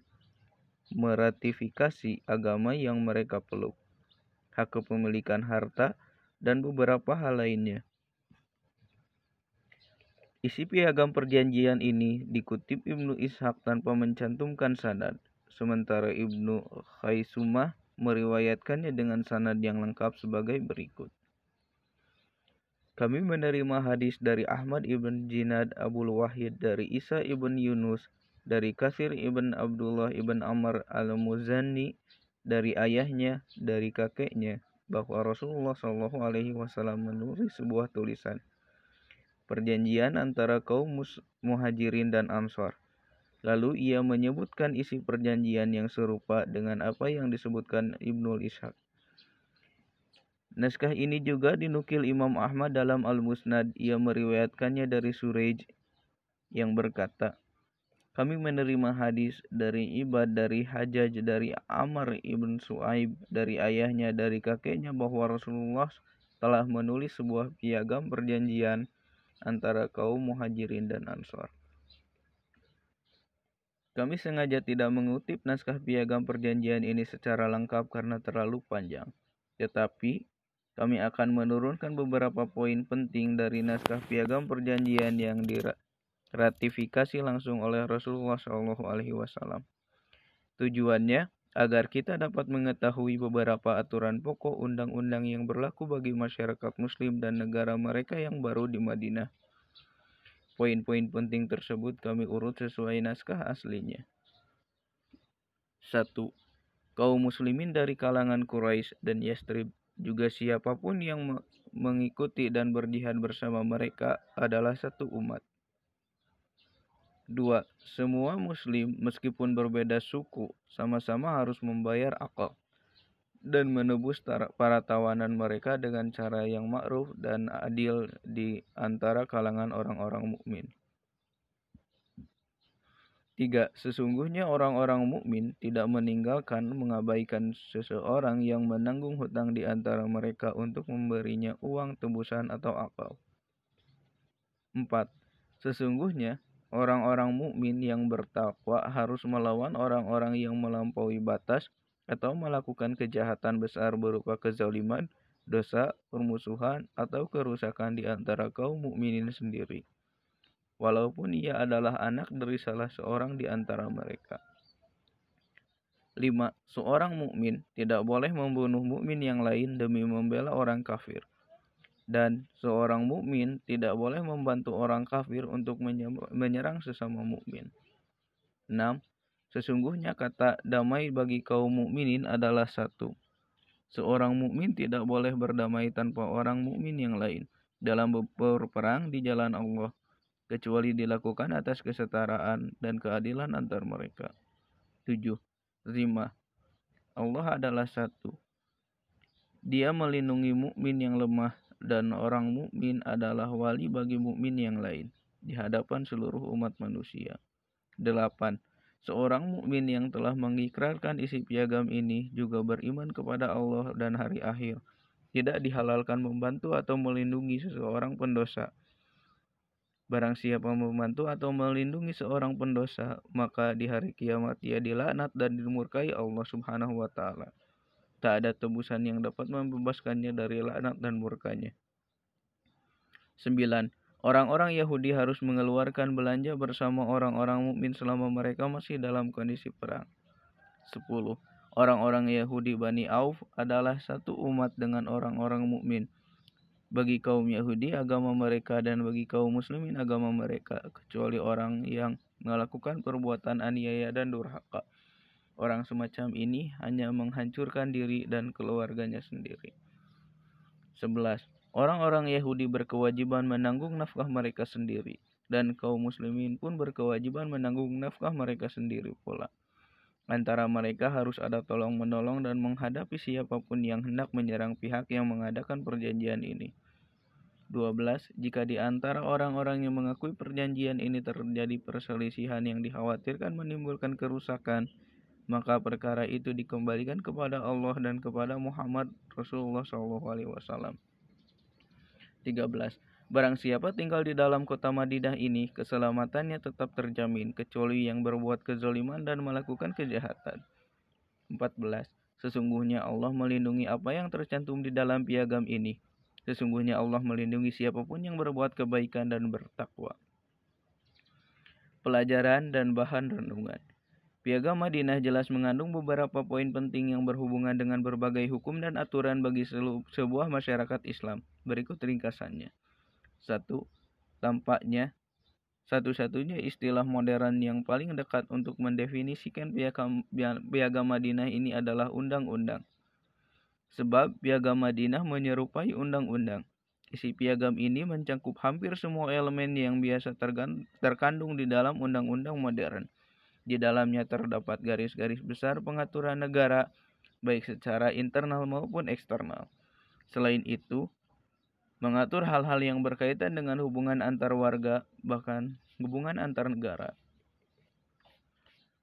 meratifikasi agama yang mereka peluk, hak kepemilikan harta, dan beberapa hal lainnya. Isi piagam perjanjian ini dikutip Ibnu Ishaq tanpa mencantumkan sanad, sementara Ibnu Khaisumah meriwayatkannya dengan sanad yang lengkap sebagai berikut. Kami menerima hadis dari Ahmad ibn Jinad Abul Wahid dari Isa ibn Yunus dari Kasir ibn Abdullah ibn Amr al-Muzanni dari ayahnya dari kakeknya bahwa Rasulullah Shallallahu Alaihi Wasallam menulis sebuah tulisan perjanjian antara kaum muhajirin dan ansar. Lalu ia menyebutkan isi perjanjian yang serupa dengan apa yang disebutkan Ibnul Ishaq. Naskah ini juga dinukil Imam Ahmad dalam Al-Musnad. Ia meriwayatkannya dari Surej yang berkata, kami menerima hadis dari Ibad, dari Hajjaj, dari Amr ibn Su'aib, dari ayahnya, dari kakeknya bahwa Rasulullah telah menulis sebuah piagam perjanjian antara kaum muhajirin dan ansar. Kami sengaja tidak mengutip naskah piagam perjanjian ini secara lengkap karena terlalu panjang. Tetapi kami akan menurunkan beberapa poin penting dari naskah piagam perjanjian yang diratifikasi langsung oleh Rasulullah Wasallam. Tujuannya agar kita dapat mengetahui beberapa aturan pokok undang-undang yang berlaku bagi masyarakat Muslim dan negara mereka yang baru di Madinah. Poin-poin penting tersebut kami urut sesuai naskah aslinya. 1. Kaum muslimin dari kalangan Quraisy dan Yastrib juga siapa pun yang mengikuti dan berjihad bersama mereka adalah satu umat. 2. Semua muslim meskipun berbeda suku sama-sama harus membayar akal dan menebus para tawanan mereka dengan cara yang ma'ruf dan adil di antara kalangan orang-orang mukmin. Tiga, sesungguhnya orang-orang mukmin tidak meninggalkan mengabaikan seseorang yang menanggung hutang di antara mereka untuk memberinya uang tebusan atau akal. Empat, sesungguhnya orang-orang mukmin yang bertakwa harus melawan orang-orang yang melampaui batas atau melakukan kejahatan besar berupa kezaliman, dosa, permusuhan, atau kerusakan di antara kaum mukminin sendiri. Walaupun ia adalah anak dari salah seorang di antara mereka. 5. Seorang mukmin tidak boleh membunuh mukmin yang lain demi membela orang kafir. Dan seorang mukmin tidak boleh membantu orang kafir untuk menyerang sesama mukmin. 6. Sesungguhnya kata damai bagi kaum mukminin adalah satu. Seorang mukmin tidak boleh berdamai tanpa orang mukmin yang lain dalam berperang di jalan Allah kecuali dilakukan atas kesetaraan dan keadilan antar mereka. 7. Zimah Allah adalah satu. Dia melindungi mukmin yang lemah dan orang mukmin adalah wali bagi mukmin yang lain di hadapan seluruh umat manusia. 8. Seorang mukmin yang telah mengikrarkan isi piagam ini juga beriman kepada Allah dan hari akhir. Tidak dihalalkan membantu atau melindungi seseorang pendosa. Barang siapa membantu atau melindungi seorang pendosa, maka di hari kiamat ia dilaknat dan dimurkai Allah Subhanahu wa taala. Tak ada tebusan yang dapat membebaskannya dari laknat dan murkanya. 9. Orang-orang Yahudi harus mengeluarkan belanja bersama orang-orang mukmin selama mereka masih dalam kondisi perang. 10. Orang-orang Yahudi Bani Auf adalah satu umat dengan orang-orang mukmin. Bagi kaum Yahudi agama mereka dan bagi kaum muslimin agama mereka kecuali orang yang melakukan perbuatan aniaya dan durhaka. Orang semacam ini hanya menghancurkan diri dan keluarganya sendiri. 11. Orang-orang Yahudi berkewajiban menanggung nafkah mereka sendiri, dan kaum muslimin pun berkewajiban menanggung nafkah mereka sendiri pula. Antara mereka harus ada tolong-menolong dan menghadapi siapa pun yang hendak menyerang pihak yang mengadakan perjanjian ini. 12. Jika di antara orang-orang yang mengakui perjanjian ini terjadi perselisihan yang dikhawatirkan menimbulkan kerusakan, maka perkara itu dikembalikan kepada Allah dan kepada Muhammad Rasulullah SAW. 13. Barang siapa tinggal di dalam kota Madinah ini, keselamatannya tetap terjamin, kecuali yang berbuat kezaliman dan melakukan kejahatan. 14. Sesungguhnya Allah melindungi apa yang tercantum di dalam piagam ini. Sesungguhnya Allah melindungi siapa pun yang berbuat kebaikan dan bertakwa. Pelajaran dan bahan renungan. Piagam Madinah jelas mengandung beberapa poin penting yang berhubungan dengan berbagai hukum dan aturan bagi sebuah masyarakat Islam. Berikut ringkasannya. Satu, tampaknya satu-satunya istilah modern yang paling dekat untuk mendefinisikan piagam, piagam Madinah ini adalah undang-undang. Sebab piagam Madinah menyerupai undang-undang. Isi piagam ini mencakup hampir semua elemen yang biasa terkandung di dalam undang-undang modern di dalamnya terdapat garis-garis besar pengaturan negara, baik secara internal maupun eksternal. Selain itu, mengatur hal-hal yang berkaitan dengan hubungan antar warga, bahkan hubungan antar negara.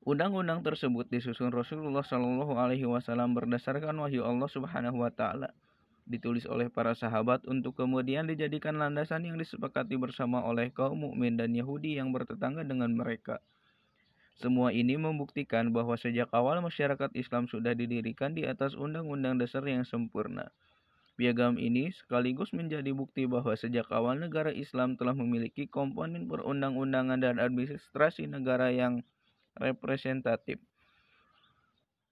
Undang-undang tersebut disusun Rasulullah Shallallahu Alaihi Wasallam berdasarkan wahyu Allah Subhanahu Wa Taala, ditulis oleh para sahabat untuk kemudian dijadikan landasan yang disepakati bersama oleh kaum mukmin dan Yahudi yang bertetangga dengan mereka. Semua ini membuktikan bahwa sejak awal masyarakat Islam sudah didirikan di atas undang-undang dasar yang sempurna. Piagam ini sekaligus menjadi bukti bahwa sejak awal negara Islam telah memiliki komponen perundang-undangan dan administrasi negara yang representatif.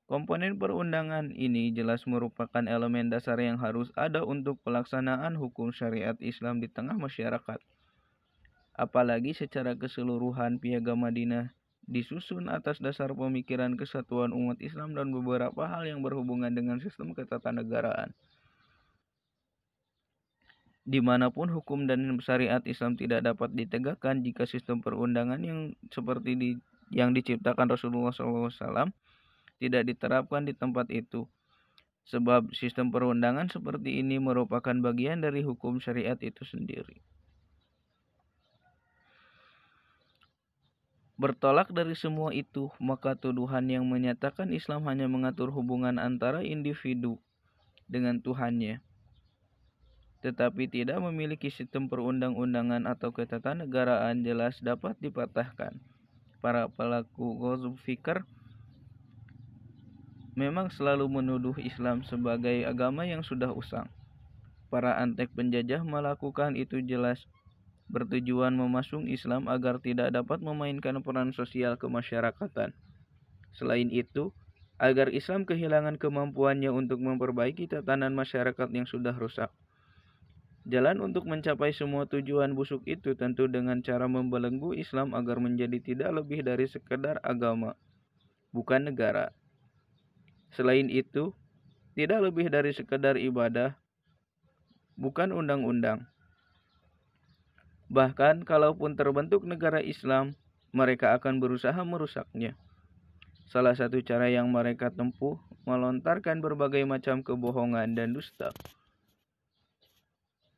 Komponen perundangan ini jelas merupakan elemen dasar yang harus ada untuk pelaksanaan hukum syariat Islam di tengah masyarakat. Apalagi secara keseluruhan piagam Madinah disusun atas dasar pemikiran kesatuan umat Islam dan beberapa hal yang berhubungan dengan sistem ketatanegaraan. Di mana pun hukum dan syariat Islam tidak dapat ditegakkan jika sistem perundangan yang seperti di, yang diciptakan Rasulullah SAW tidak diterapkan di tempat itu. Sebab sistem perundangan seperti ini merupakan bagian dari hukum syariat itu sendiri. Bertolak dari semua itu, maka tuduhan yang menyatakan Islam hanya mengatur hubungan antara individu dengan Tuhannya, tetapi tidak memiliki sistem perundang-undangan atau ketatanegaraan jelas dapat dipatahkan. Para pelaku ghazw fikr memang selalu menuduh Islam sebagai agama yang sudah usang. Para antek penjajah melakukan itu jelas bertujuan memasung Islam agar tidak dapat memainkan peran sosial kemasyarakatan. Selain itu, agar Islam kehilangan kemampuannya untuk memperbaiki tatanan masyarakat yang sudah rusak. Jalan untuk mencapai semua tujuan busuk itu tentu dengan cara membelenggu Islam agar menjadi tidak lebih dari sekedar agama, bukan negara. Selain itu, tidak lebih dari sekedar ibadah, bukan undang-undang. Bahkan kalaupun terbentuk negara Islam, mereka akan berusaha merusaknya. Salah satu cara yang mereka tempuh melontarkan berbagai macam kebohongan dan dusta.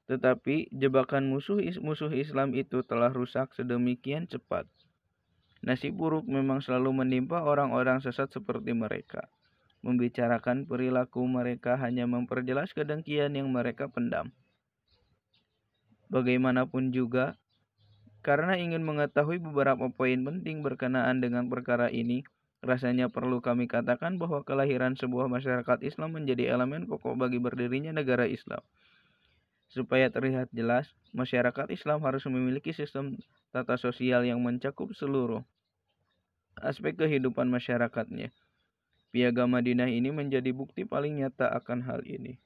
Tetapi jebakan musuh-musuh Islam itu telah rusak sedemikian cepat. Nasib buruk memang selalu menimpa orang-orang sesat seperti mereka. Membicarakan perilaku mereka hanya memperjelas kedengkian yang mereka pendam. Bagaimanapun juga, karena ingin mengetahui beberapa poin penting berkenaan dengan perkara ini, rasanya perlu kami katakan bahwa kelahiran sebuah masyarakat Islam menjadi elemen pokok bagi berdirinya negara Islam. Supaya terlihat jelas, masyarakat Islam harus memiliki sistem tata sosial yang mencakup seluruh aspek kehidupan masyarakatnya. Piagam Madinah ini menjadi bukti paling nyata akan hal ini.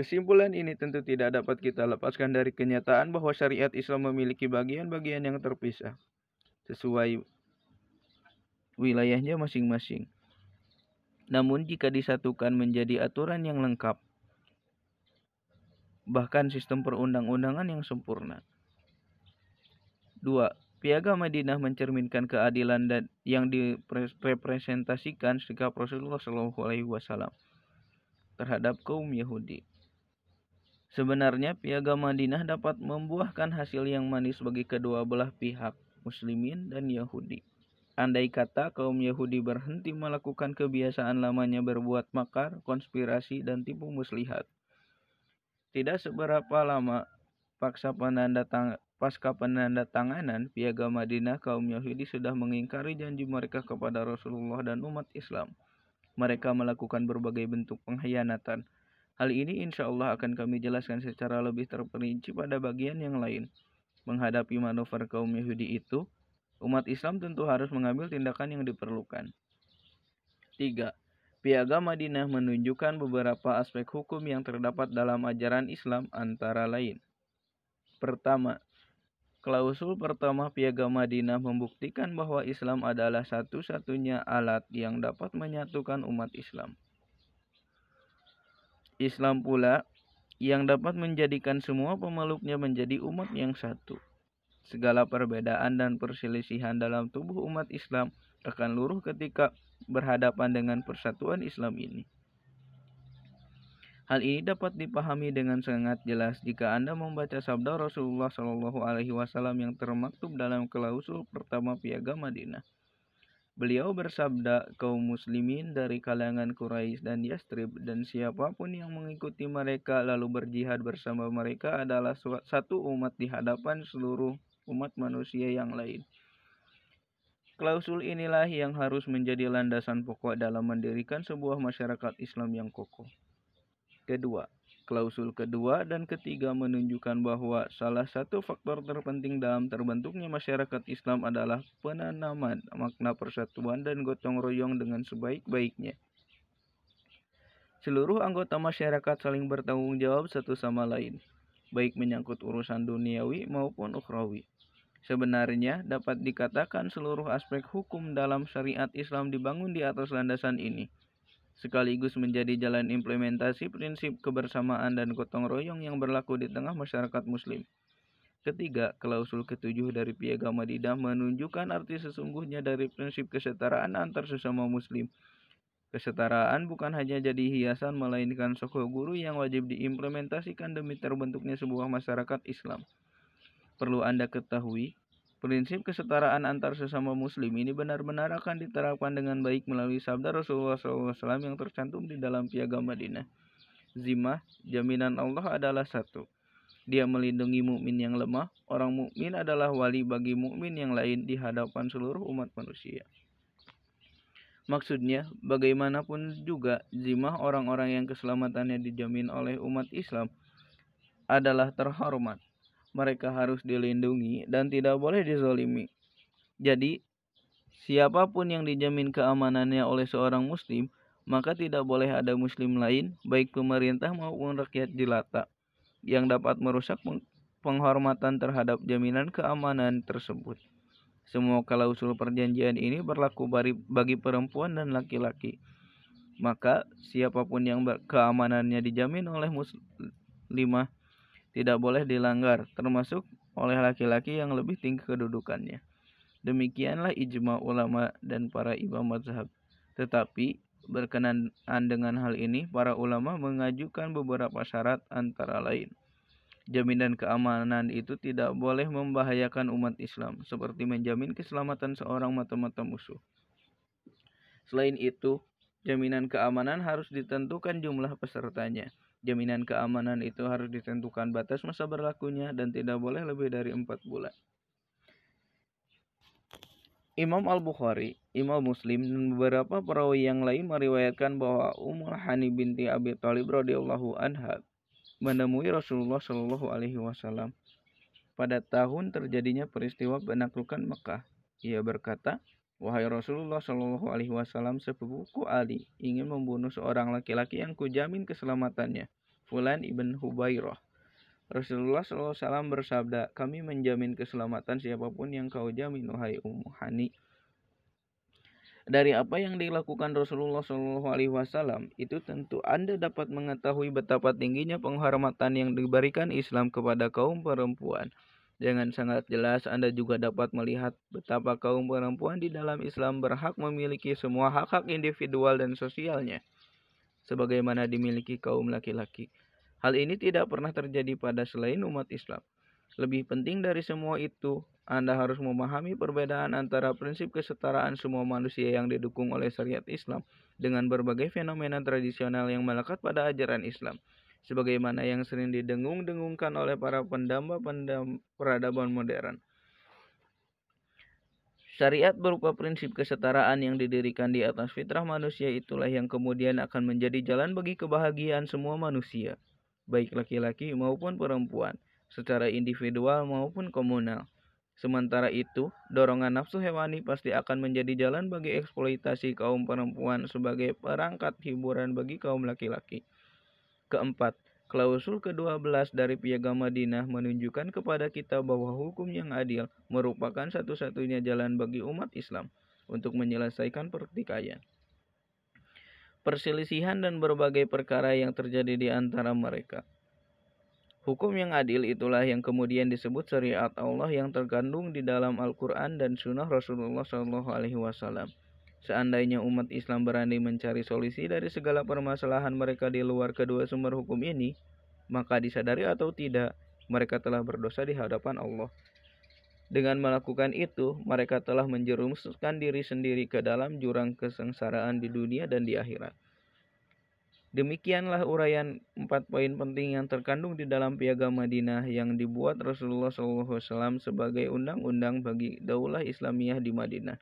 Kesimpulan ini tentu tidak dapat kita lepaskan dari kenyataan bahwa syariat Islam memiliki bagian-bagian yang terpisah sesuai wilayahnya masing-masing. Namun jika disatukan menjadi aturan yang lengkap, bahkan sistem perundang-undangan yang sempurna. 2. Piagam Madinah mencerminkan keadilan dan yang direpresentasikan sikap Rasulullah SAW terhadap kaum Yahudi. Sebenarnya piagam Madinah dapat membuahkan hasil yang manis bagi kedua belah pihak, muslimin dan Yahudi. Andai kata kaum Yahudi berhenti melakukan kebiasaan lamanya berbuat makar, konspirasi, dan tipu muslihat. Tidak seberapa lama paksa penanda tang pasca penandatanganan piagam Madinah kaum Yahudi sudah mengingkari janji mereka kepada Rasulullah dan umat Islam. Mereka melakukan berbagai bentuk pengkhianatan, Hal ini insya Allah akan kami jelaskan secara lebih terperinci pada bagian yang lain. Menghadapi manuver kaum Yahudi itu, umat Islam tentu harus mengambil tindakan yang diperlukan. 3. Piagam Madinah menunjukkan beberapa aspek hukum yang terdapat dalam ajaran Islam antara lain. Pertama, klausul pertama Piagam Madinah membuktikan bahwa Islam adalah satu-satunya alat yang dapat menyatukan umat Islam. Islam pula yang dapat menjadikan semua pemeluknya menjadi umat yang satu. Segala perbedaan dan perselisihan dalam tubuh umat Islam akan luruh ketika berhadapan dengan persatuan Islam ini. Hal ini dapat dipahami dengan sangat jelas jika Anda membaca sabda Rasulullah Wasallam yang termaktub dalam klausul pertama Piagam Madinah. Beliau bersabda, kaum muslimin dari kalangan Quraisy dan Yastrib dan siapa pun yang mengikuti mereka lalu berjihad bersama mereka adalah satu umat di hadapan seluruh umat manusia yang lain. Klausul inilah yang harus menjadi landasan pokok dalam mendirikan sebuah masyarakat Islam yang kokoh. Kedua, Klausul kedua dan ketiga menunjukkan bahwa salah satu faktor terpenting dalam terbentuknya masyarakat Islam adalah penanaman makna persatuan dan gotong royong dengan sebaik-baiknya. Seluruh anggota masyarakat saling bertanggung jawab satu sama lain. baik menyangkut urusan duniawi maupun ukhrawi. Sebenarnya dapat dikatakan seluruh aspek hukum dalam syariat Islam dibangun di atas landasan ini, sekaligus menjadi jalan implementasi prinsip kebersamaan dan gotong royong yang berlaku di tengah masyarakat muslim. Ketiga, klausul ketujuh dari Piagam Madinah menunjukkan arti sesungguhnya dari prinsip kesetaraan antar sesama muslim. Kesetaraan bukan hanya jadi hiasan melainkan sokok guru yang wajib diimplementasikan demi terbentuknya sebuah masyarakat Islam. Perlu Anda ketahui, prinsip kesetaraan antar sesama muslim ini benar-benar akan diterapkan dengan baik melalui sabda Rasulullah SAW yang tercantum di dalam Piagam Madinah. Zimah, jaminan Allah adalah satu dia melindungi mukmin yang lemah. Orang mukmin adalah wali bagi mukmin yang lain di hadapan seluruh umat manusia. Maksudnya, bagaimanapun juga zimah orang-orang yang keselamatannya dijamin oleh umat Islam adalah terhormat. Mereka harus dilindungi dan tidak boleh dizolimi. Jadi, siapa pun yang dijamin keamanannya oleh seorang muslim, maka tidak boleh ada muslim lain, baik pemerintah maupun rakyat jelata, yang dapat merusak penghormatan terhadap jaminan keamanan tersebut. Semua klausul perjanjian ini berlaku bagi perempuan dan laki-laki. Maka siapa pun yang keamanannya dijamin oleh muslimah tidak boleh dilanggar, termasuk oleh laki-laki yang lebih tinggi kedudukannya. Demikianlah ijma ulama dan para imam mazhab. Tetapi Berkenaan dengan hal ini, para ulama mengajukan beberapa syarat antara lain. Jaminan keamanan itu tidak boleh membahayakan umat Islam, seperti menjamin keselamatan seorang mata-mata musuh. Selain itu, jaminan keamanan harus ditentukan jumlah pesertanya. Jaminan keamanan itu harus ditentukan batas masa berlakunya dan tidak boleh lebih dari empat bulan. Imam Al-Bukhari, Imam Muslim, dan beberapa perawi yang lain meriwayatkan bahwa Ummul Hani binti Abi Thalib radhiyallahu anha menemui Rasulullah Shallallahu alaihi wasallam pada tahun terjadinya peristiwa penaklukan Mekah. Ia berkata, "Wahai Rasulullah Shallallahu alaihi wasallam, sepupuku Ali ingin membunuh seorang laki-laki yang kujamin keselamatannya, Fulan ibn Hubairah." Rasulullah SAW bersabda, kami menjamin keselamatan siapa pun yang kau jamin, wahai Ummu Hani. Dari apa yang dilakukan Rasulullah SAW, itu tentu Anda dapat mengetahui betapa tingginya penghormatan yang diberikan Islam kepada kaum perempuan. Dengan sangat jelas Anda juga dapat melihat betapa kaum perempuan di dalam Islam berhak memiliki semua hak-hak individual dan sosialnya, sebagaimana dimiliki kaum laki-laki. Hal ini tidak pernah terjadi pada selain umat Islam. Lebih penting dari semua itu, Anda harus memahami perbedaan antara prinsip kesetaraan semua manusia yang didukung oleh syariat Islam dengan berbagai fenomena tradisional yang melekat pada ajaran Islam. Sebagaimana yang sering didengung-dengungkan oleh para pendamba-pendamba peradaban modern. Syariat berupa prinsip kesetaraan yang didirikan di atas fitrah manusia itulah yang kemudian akan menjadi jalan bagi kebahagiaan semua manusia baik laki-laki maupun perempuan, secara individual maupun komunal. Sementara itu, dorongan nafsu hewani pasti akan menjadi jalan bagi eksploitasi kaum perempuan sebagai perangkat hiburan bagi kaum laki-laki. Keempat, klausul ke-12 dari Piagam Madinah menunjukkan kepada kita bahwa hukum yang adil merupakan satu-satunya jalan bagi umat Islam untuk menyelesaikan pertikaian perselisihan dan berbagai perkara yang terjadi di antara mereka. Hukum yang adil itulah yang kemudian disebut syariat Allah yang terkandung di dalam Al-Quran dan Sunnah Rasulullah SAW. Seandainya umat Islam berani mencari solusi dari segala permasalahan mereka di luar kedua sumber hukum ini, maka disadari atau tidak, mereka telah berdosa di hadapan Allah. Dengan melakukan itu, mereka telah menjerumuskan diri sendiri ke dalam jurang kesengsaraan di dunia dan di akhirat. Demikianlah uraian empat poin penting yang terkandung di dalam piagam Madinah yang dibuat Rasulullah SAW sebagai undang-undang bagi daulah Islamiyah di Madinah.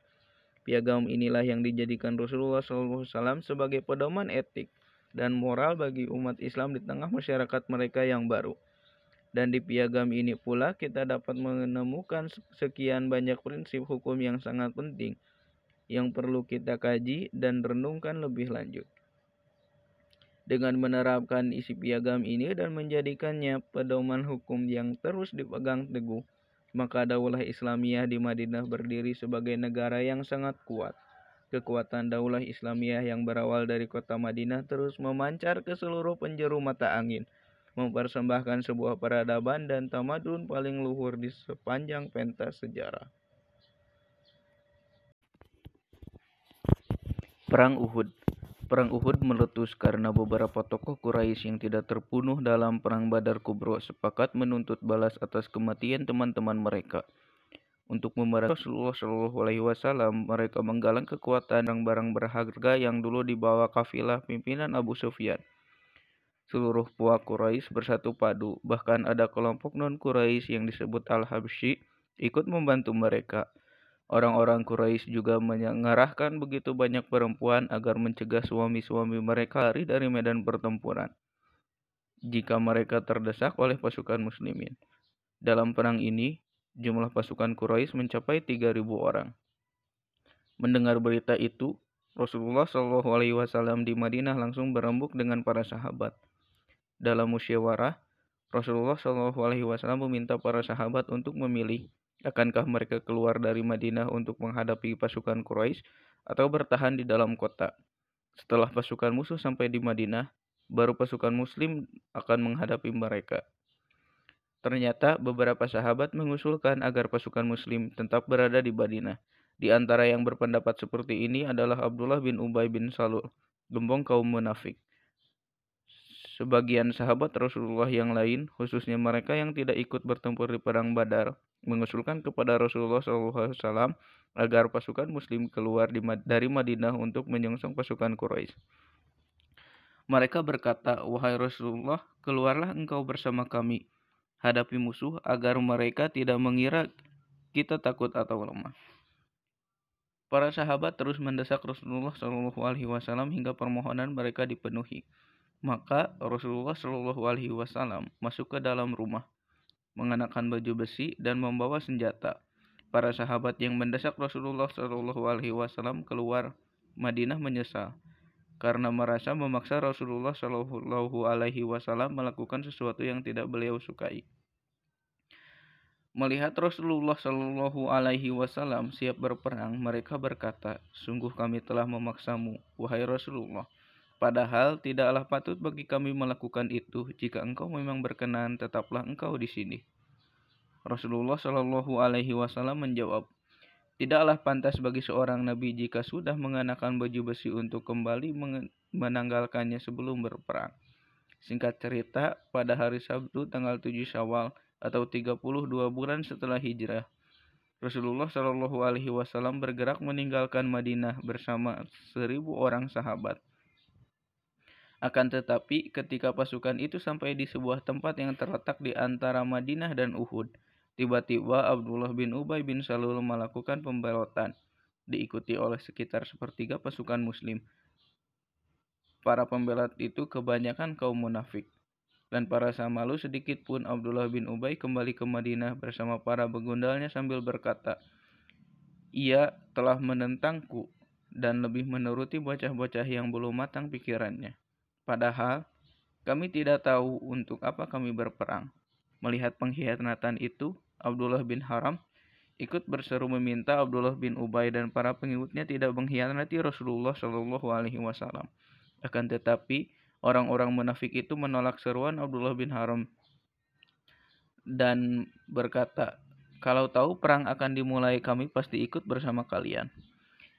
Piagam inilah yang dijadikan Rasulullah SAW sebagai pedoman etik dan moral bagi umat Islam di tengah masyarakat mereka yang baru. Dan di piagam ini pula kita dapat menemukan sekian banyak prinsip hukum yang sangat penting yang perlu kita kaji dan renungkan lebih lanjut. Dengan menerapkan isi piagam ini dan menjadikannya pedoman hukum yang terus dipegang teguh, maka daulah Islamiyah di Madinah berdiri sebagai negara yang sangat kuat. Kekuatan daulah Islamiyah yang berawal dari kota Madinah terus memancar ke seluruh penjuru mata angin, mempersembahkan sebuah peradaban dan tamadun paling luhur di sepanjang pentas sejarah. Perang Uhud Perang Uhud meletus karena beberapa tokoh Quraisy yang tidak terbunuh dalam Perang Badar Kubro sepakat menuntut balas atas kematian teman-teman mereka. Untuk memerangi Rasulullah Shallallahu Alaihi Wasallam, mereka menggalang kekuatan barang-barang berharga yang dulu dibawa kafilah pimpinan Abu Sufyan. Seluruh puak Quraisy bersatu padu, bahkan ada kelompok non Quraisy yang disebut Al-Habsyi ikut membantu mereka. Orang-orang Quraisy juga mengarahkan begitu banyak perempuan agar mencegah suami-suami mereka lari dari medan pertempuran jika mereka terdesak oleh pasukan muslimin. Dalam perang ini, jumlah pasukan Quraisy mencapai 3.000 orang. Mendengar berita itu, Rasulullah Shallallahu Alaihi Wasallam di Madinah langsung berembuk dengan para sahabat. Dalam musyawarah, Rasulullah Shallallahu Alaihi Wasallam meminta para sahabat untuk memilih Akankah mereka keluar dari Madinah untuk menghadapi pasukan Quraisy atau bertahan di dalam kota? Setelah pasukan musuh sampai di Madinah, baru pasukan Muslim akan menghadapi mereka. Ternyata beberapa sahabat mengusulkan agar pasukan Muslim tetap berada di Madinah. Di antara yang berpendapat seperti ini adalah Abdullah bin Ubay bin Salul, gembong kaum munafik. Sebagian sahabat Rasulullah yang lain, khususnya mereka yang tidak ikut bertempur di perang Badar, mengusulkan kepada Rasulullah SAW agar pasukan Muslim keluar dari Madinah untuk menyongsong pasukan Quraisy. Mereka berkata, "Wahai Rasulullah, keluarlah engkau bersama kami, hadapi musuh agar mereka tidak mengira kita takut atau lemah." Para sahabat terus mendesak Rasulullah SAW hingga permohonan mereka dipenuhi. Maka Rasulullah SAW masuk ke dalam rumah mengenakan baju besi dan membawa senjata. Para sahabat yang mendesak Rasulullah Shallallahu Alaihi Wasallam keluar Madinah menyesal karena merasa memaksa Rasulullah Shallallahu Alaihi Wasallam melakukan sesuatu yang tidak beliau sukai. Melihat Rasulullah Shallallahu Alaihi Wasallam siap berperang, mereka berkata, "Sungguh kami telah memaksamu, wahai Rasulullah." Padahal tidaklah patut bagi kami melakukan itu. Jika engkau memang berkenan, tetaplah engkau di sini. Rasulullah Shallallahu Alaihi Wasallam menjawab, Tidaklah pantas bagi seorang nabi jika sudah mengenakan baju besi untuk kembali menanggalkannya sebelum berperang. Singkat cerita, pada hari Sabtu tanggal 7 Syawal atau 32 bulan setelah hijrah, Rasulullah Shallallahu Alaihi Wasallam bergerak meninggalkan Madinah bersama seribu orang sahabat. Akan tetapi, ketika pasukan itu sampai di sebuah tempat yang terletak di antara Madinah dan Uhud, tiba-tiba Abdullah bin Ubay bin Salul melakukan pembelotan, diikuti oleh sekitar sepertiga pasukan muslim. Para pembelot itu kebanyakan kaum munafik. Dan para samalu sedikit pun Abdullah bin Ubay kembali ke Madinah bersama para begundalnya sambil berkata, Ia telah menentangku dan lebih menuruti bocah-bocah yang belum matang pikirannya. Padahal kami tidak tahu untuk apa kami berperang. Melihat pengkhianatan itu, Abdullah bin Haram ikut berseru meminta Abdullah bin Ubay dan para pengikutnya tidak mengkhianati Rasulullah Shallallahu Alaihi Wasallam. Akan tetapi orang-orang munafik itu menolak seruan Abdullah bin Haram dan berkata, kalau tahu perang akan dimulai kami pasti ikut bersama kalian.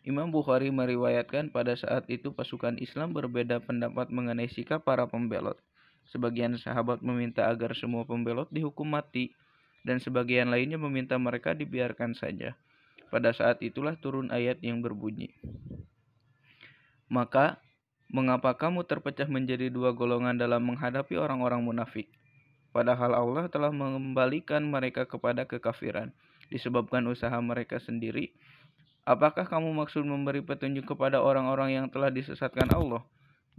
Imam Bukhari meriwayatkan pada saat itu pasukan Islam berbeda pendapat mengenai sikap para pembelot. Sebagian sahabat meminta agar semua pembelot dihukum mati, dan sebagian lainnya meminta mereka dibiarkan saja. Pada saat itulah turun ayat yang berbunyi, Maka, mengapa kamu terpecah menjadi dua golongan dalam menghadapi orang-orang munafik? Padahal Allah telah mengembalikan mereka kepada kekafiran, disebabkan usaha mereka sendiri, Apakah kamu maksud memberi petunjuk kepada orang-orang yang telah disesatkan Allah?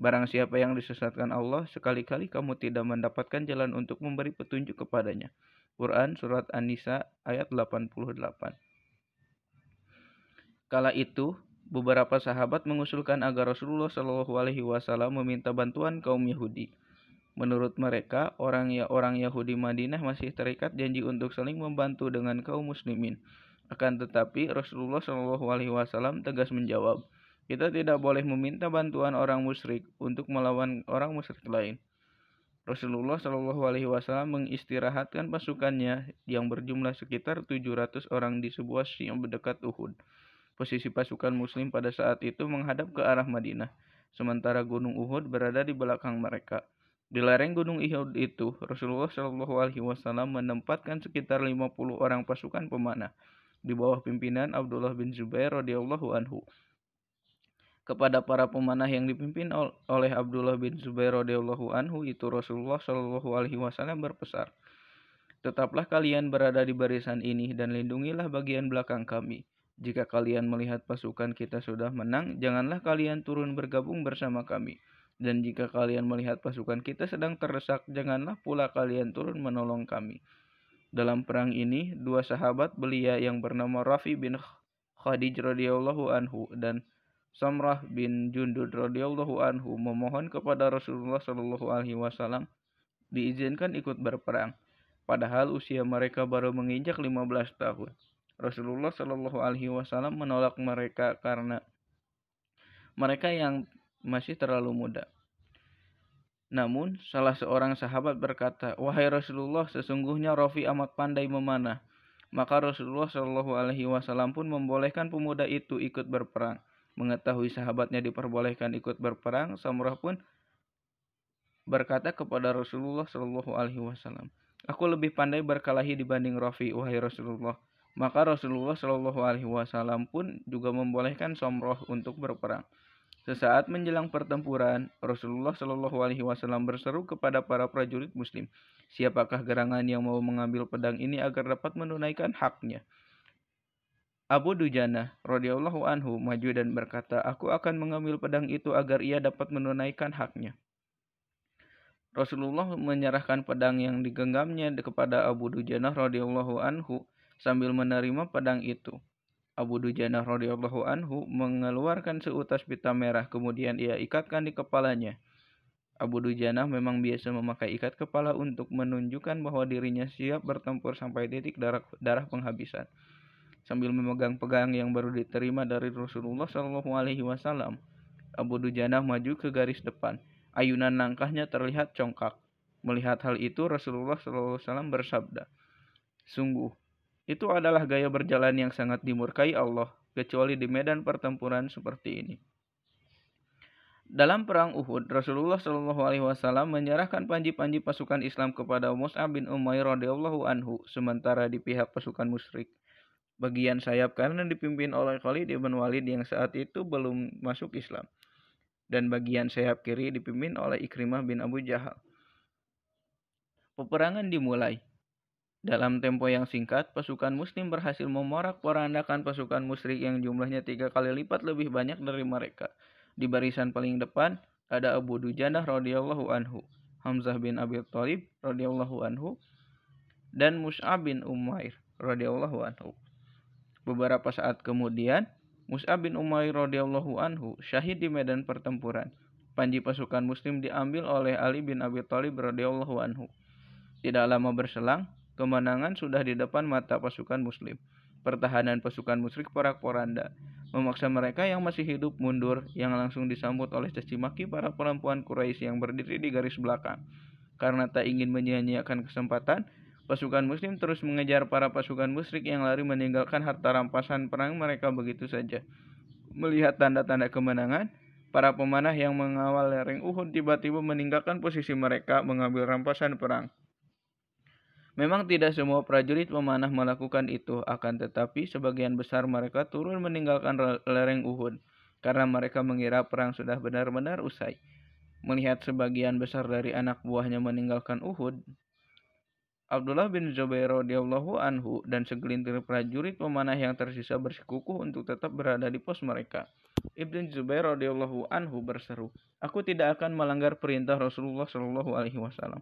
Barang siapa yang disesatkan Allah, sekali-kali kamu tidak mendapatkan jalan untuk memberi petunjuk kepadanya. Quran Surat An-Nisa ayat 88 Kala itu, beberapa sahabat mengusulkan agar Rasulullah Shallallahu Alaihi Wasallam meminta bantuan kaum Yahudi. Menurut mereka, orang ya Yahudi Madinah masih terikat janji untuk saling membantu dengan kaum muslimin. Akan tetapi Rasulullah Shallallahu Alaihi Wasallam tegas menjawab, kita tidak boleh meminta bantuan orang musyrik untuk melawan orang musyrik lain. Rasulullah Shallallahu Alaihi Wasallam mengistirahatkan pasukannya yang berjumlah sekitar 700 orang di sebuah yang berdekat Uhud. Posisi pasukan Muslim pada saat itu menghadap ke arah Madinah, sementara Gunung Uhud berada di belakang mereka. Di lereng Gunung Uhud itu, Rasulullah Shallallahu Alaihi Wasallam menempatkan sekitar 50 orang pasukan pemanah di bawah pimpinan Abdullah bin Zubair radhiyallahu anhu. Kepada para pemanah yang dipimpin oleh Abdullah bin Zubair radhiyallahu anhu itu Rasulullah Shallallahu Alaihi Wasallam berpesan, Tetaplah kalian berada di barisan ini dan lindungilah bagian belakang kami. Jika kalian melihat pasukan kita sudah menang, janganlah kalian turun bergabung bersama kami dan jika kalian melihat pasukan kita sedang terdesak, janganlah pula kalian turun menolong kami. Dalam perang ini, dua sahabat belia yang bernama Rafi bin Khadij radhiyallahu anhu dan Samrah bin Jundud radhiyallahu anhu memohon kepada Rasulullah shallallahu alaihi wasallam diizinkan ikut berperang. Padahal usia mereka baru menginjak 15 tahun. Rasulullah shallallahu alaihi wasallam menolak mereka karena mereka yang masih terlalu muda. Namun, salah seorang sahabat berkata, Wahai Rasulullah, sesungguhnya Rofi amat pandai memanah. Maka Rasulullah Shallallahu Alaihi Wasallam pun membolehkan pemuda itu ikut berperang. Mengetahui sahabatnya diperbolehkan ikut berperang, Samurah pun berkata kepada Rasulullah Shallallahu Alaihi Wasallam, Aku lebih pandai berkelahi dibanding Rofi, wahai Rasulullah. Maka Rasulullah Shallallahu Alaihi Wasallam pun juga membolehkan Somroh untuk berperang. Sesaat menjelang pertempuran, Rasulullah Shallallahu Alaihi Wasallam berseru kepada para prajurit Muslim, siapakah gerangan yang mau mengambil pedang ini agar dapat menunaikan haknya? Abu Dujana radhiyallahu anhu maju dan berkata, "Aku akan mengambil pedang itu agar ia dapat menunaikan haknya." Rasulullah menyerahkan pedang yang digenggamnya kepada Abu Dujana radhiyallahu anhu sambil menerima pedang itu. Abu Dujana radhiyallahu anhu mengeluarkan seutas pita merah kemudian ia ikatkan di kepalanya. Abu Dujana memang biasa memakai ikat kepala untuk menunjukkan bahwa dirinya siap bertempur sampai titik darah, darah penghabisan. Sambil memegang pegang yang baru diterima dari Rasulullah Shallallahu Alaihi Wasallam, Abu Dujana maju ke garis depan. Ayunan langkahnya terlihat congkak. Melihat hal itu, Rasulullah Wasallam bersabda, "Sungguh, itu adalah gaya berjalan yang sangat dimurkai Allah, kecuali di medan pertempuran seperti ini. Dalam perang Uhud, Rasulullah Shallallahu Alaihi Wasallam menyerahkan panji-panji pasukan Islam kepada Mus'ab bin Umair radhiyallahu anhu, sementara di pihak pasukan musyrik. Bagian sayap kanan dipimpin oleh Khalid bin Walid yang saat itu belum masuk Islam, dan bagian sayap kiri dipimpin oleh Ikrimah bin Abu Jahal. Peperangan dimulai. Dalam tempo yang singkat, pasukan muslim berhasil memorak-porandakan pasukan musyrik yang jumlahnya tiga kali lipat lebih banyak dari mereka. Di barisan paling depan ada Abu Dujanah radhiyallahu anhu, Hamzah bin Abi Thalib radhiyallahu anhu, dan Mus'ab bin Umair radhiyallahu anhu. Beberapa saat kemudian, Mus'ab bin Umair radhiyallahu anhu syahid di medan pertempuran. Panji pasukan muslim diambil oleh Ali bin Abi Thalib radhiyallahu anhu. Tidak lama berselang, Kemenangan sudah di depan mata pasukan muslim. Pertahanan pasukan musyrik porak-poranda memaksa mereka yang masih hidup mundur yang langsung disambut oleh caci maki para perempuan Quraisy yang berdiri di garis belakang. Karena tak ingin menyia-nyiakan kesempatan, pasukan muslim terus mengejar para pasukan musyrik yang lari meninggalkan harta rampasan perang mereka begitu saja. Melihat tanda-tanda kemenangan, para pemanah yang mengawal lereng Uhud tiba-tiba meninggalkan posisi mereka mengambil rampasan perang. Memang tidak semua prajurit memanah melakukan itu, akan tetapi sebagian besar mereka turun meninggalkan lereng Uhud karena mereka mengira perang sudah benar-benar usai. Melihat sebagian besar dari anak buahnya meninggalkan Uhud, Abdullah bin Zubair radhiyallahu anhu dan segelintir prajurit pemanah yang tersisa bersikukuh untuk tetap berada di pos mereka. Ibn Zubair radhiyallahu anhu berseru, "Aku tidak akan melanggar perintah Rasulullah shallallahu alaihi wasallam."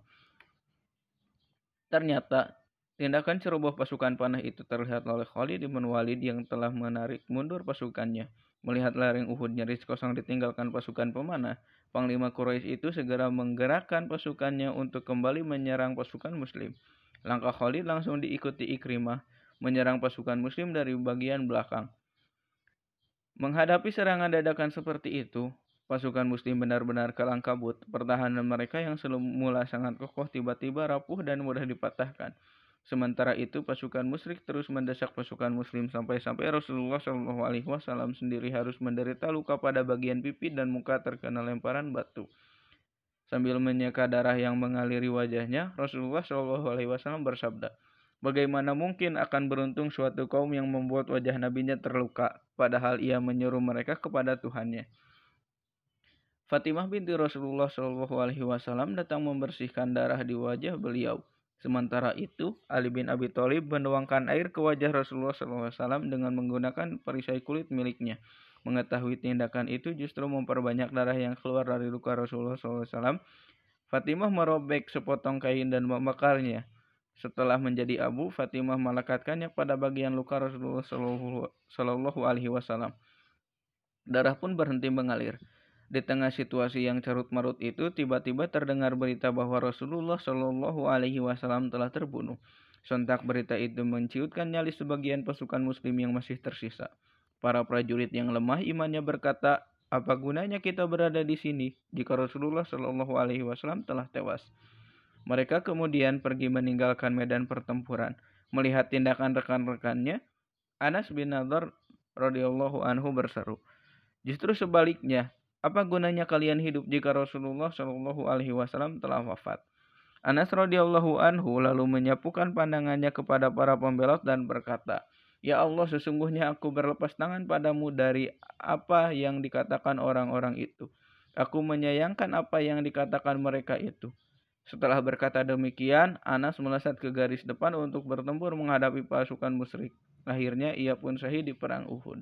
Ternyata Tindakan ceroboh pasukan panah itu terlihat oleh Khalid bin Walid yang telah menarik mundur pasukannya. Melihat lereng Uhud nyaris kosong ditinggalkan pasukan pemanah, Panglima Quraisy itu segera menggerakkan pasukannya untuk kembali menyerang pasukan Muslim. Langkah Khalid langsung diikuti Ikrimah, menyerang pasukan Muslim dari bagian belakang. Menghadapi serangan dadakan seperti itu, pasukan Muslim benar-benar kalang kabut. Pertahanan mereka yang semula sangat kokoh tiba-tiba rapuh dan mudah dipatahkan. Sementara itu pasukan musyrik terus mendesak pasukan muslim sampai-sampai Rasulullah Shallallahu Alaihi Wasallam sendiri harus menderita luka pada bagian pipi dan muka terkena lemparan batu. Sambil menyeka darah yang mengaliri wajahnya, Rasulullah Shallallahu Alaihi Wasallam bersabda, Bagaimana mungkin akan beruntung suatu kaum yang membuat wajah nabinya terluka, padahal ia menyuruh mereka kepada Tuhannya. Fatimah binti Rasulullah Shallallahu Alaihi Wasallam datang membersihkan darah di wajah beliau. Sementara itu, Ali bin Abi Thalib menuangkan air ke wajah Rasulullah SAW dengan menggunakan perisai kulit miliknya. Mengetahui tindakan itu justru memperbanyak darah yang keluar dari luka Rasulullah SAW. Fatimah merobek sepotong kain dan membakarnya. Setelah menjadi abu, Fatimah melekatkannya pada bagian luka Rasulullah Shallallahu Alaihi Wasallam. Darah pun berhenti mengalir. Di tengah situasi yang carut-marut itu, tiba-tiba terdengar berita bahwa Rasulullah Shallallahu Alaihi Wasallam telah terbunuh. Sontak berita itu menciutkan nyali sebagian pasukan Muslim yang masih tersisa. Para prajurit yang lemah imannya berkata, apa gunanya kita berada di sini jika Rasulullah Shallallahu Alaihi Wasallam telah tewas? Mereka kemudian pergi meninggalkan medan pertempuran. Melihat tindakan rekan-rekannya, Anas bin Nadar radhiyallahu anhu berseru, justru sebaliknya, apa gunanya kalian hidup jika Rasulullah Shallallahu Alaihi Wasallam telah wafat? Anas radhiyallahu anhu lalu menyapukan pandangannya kepada para pembelot dan berkata, Ya Allah, sesungguhnya aku berlepas tangan padamu dari apa yang dikatakan orang-orang itu. Aku menyayangkan apa yang dikatakan mereka itu. Setelah berkata demikian, Anas melesat ke garis depan untuk bertempur menghadapi pasukan musyrik. Akhirnya ia pun syahid di perang Uhud.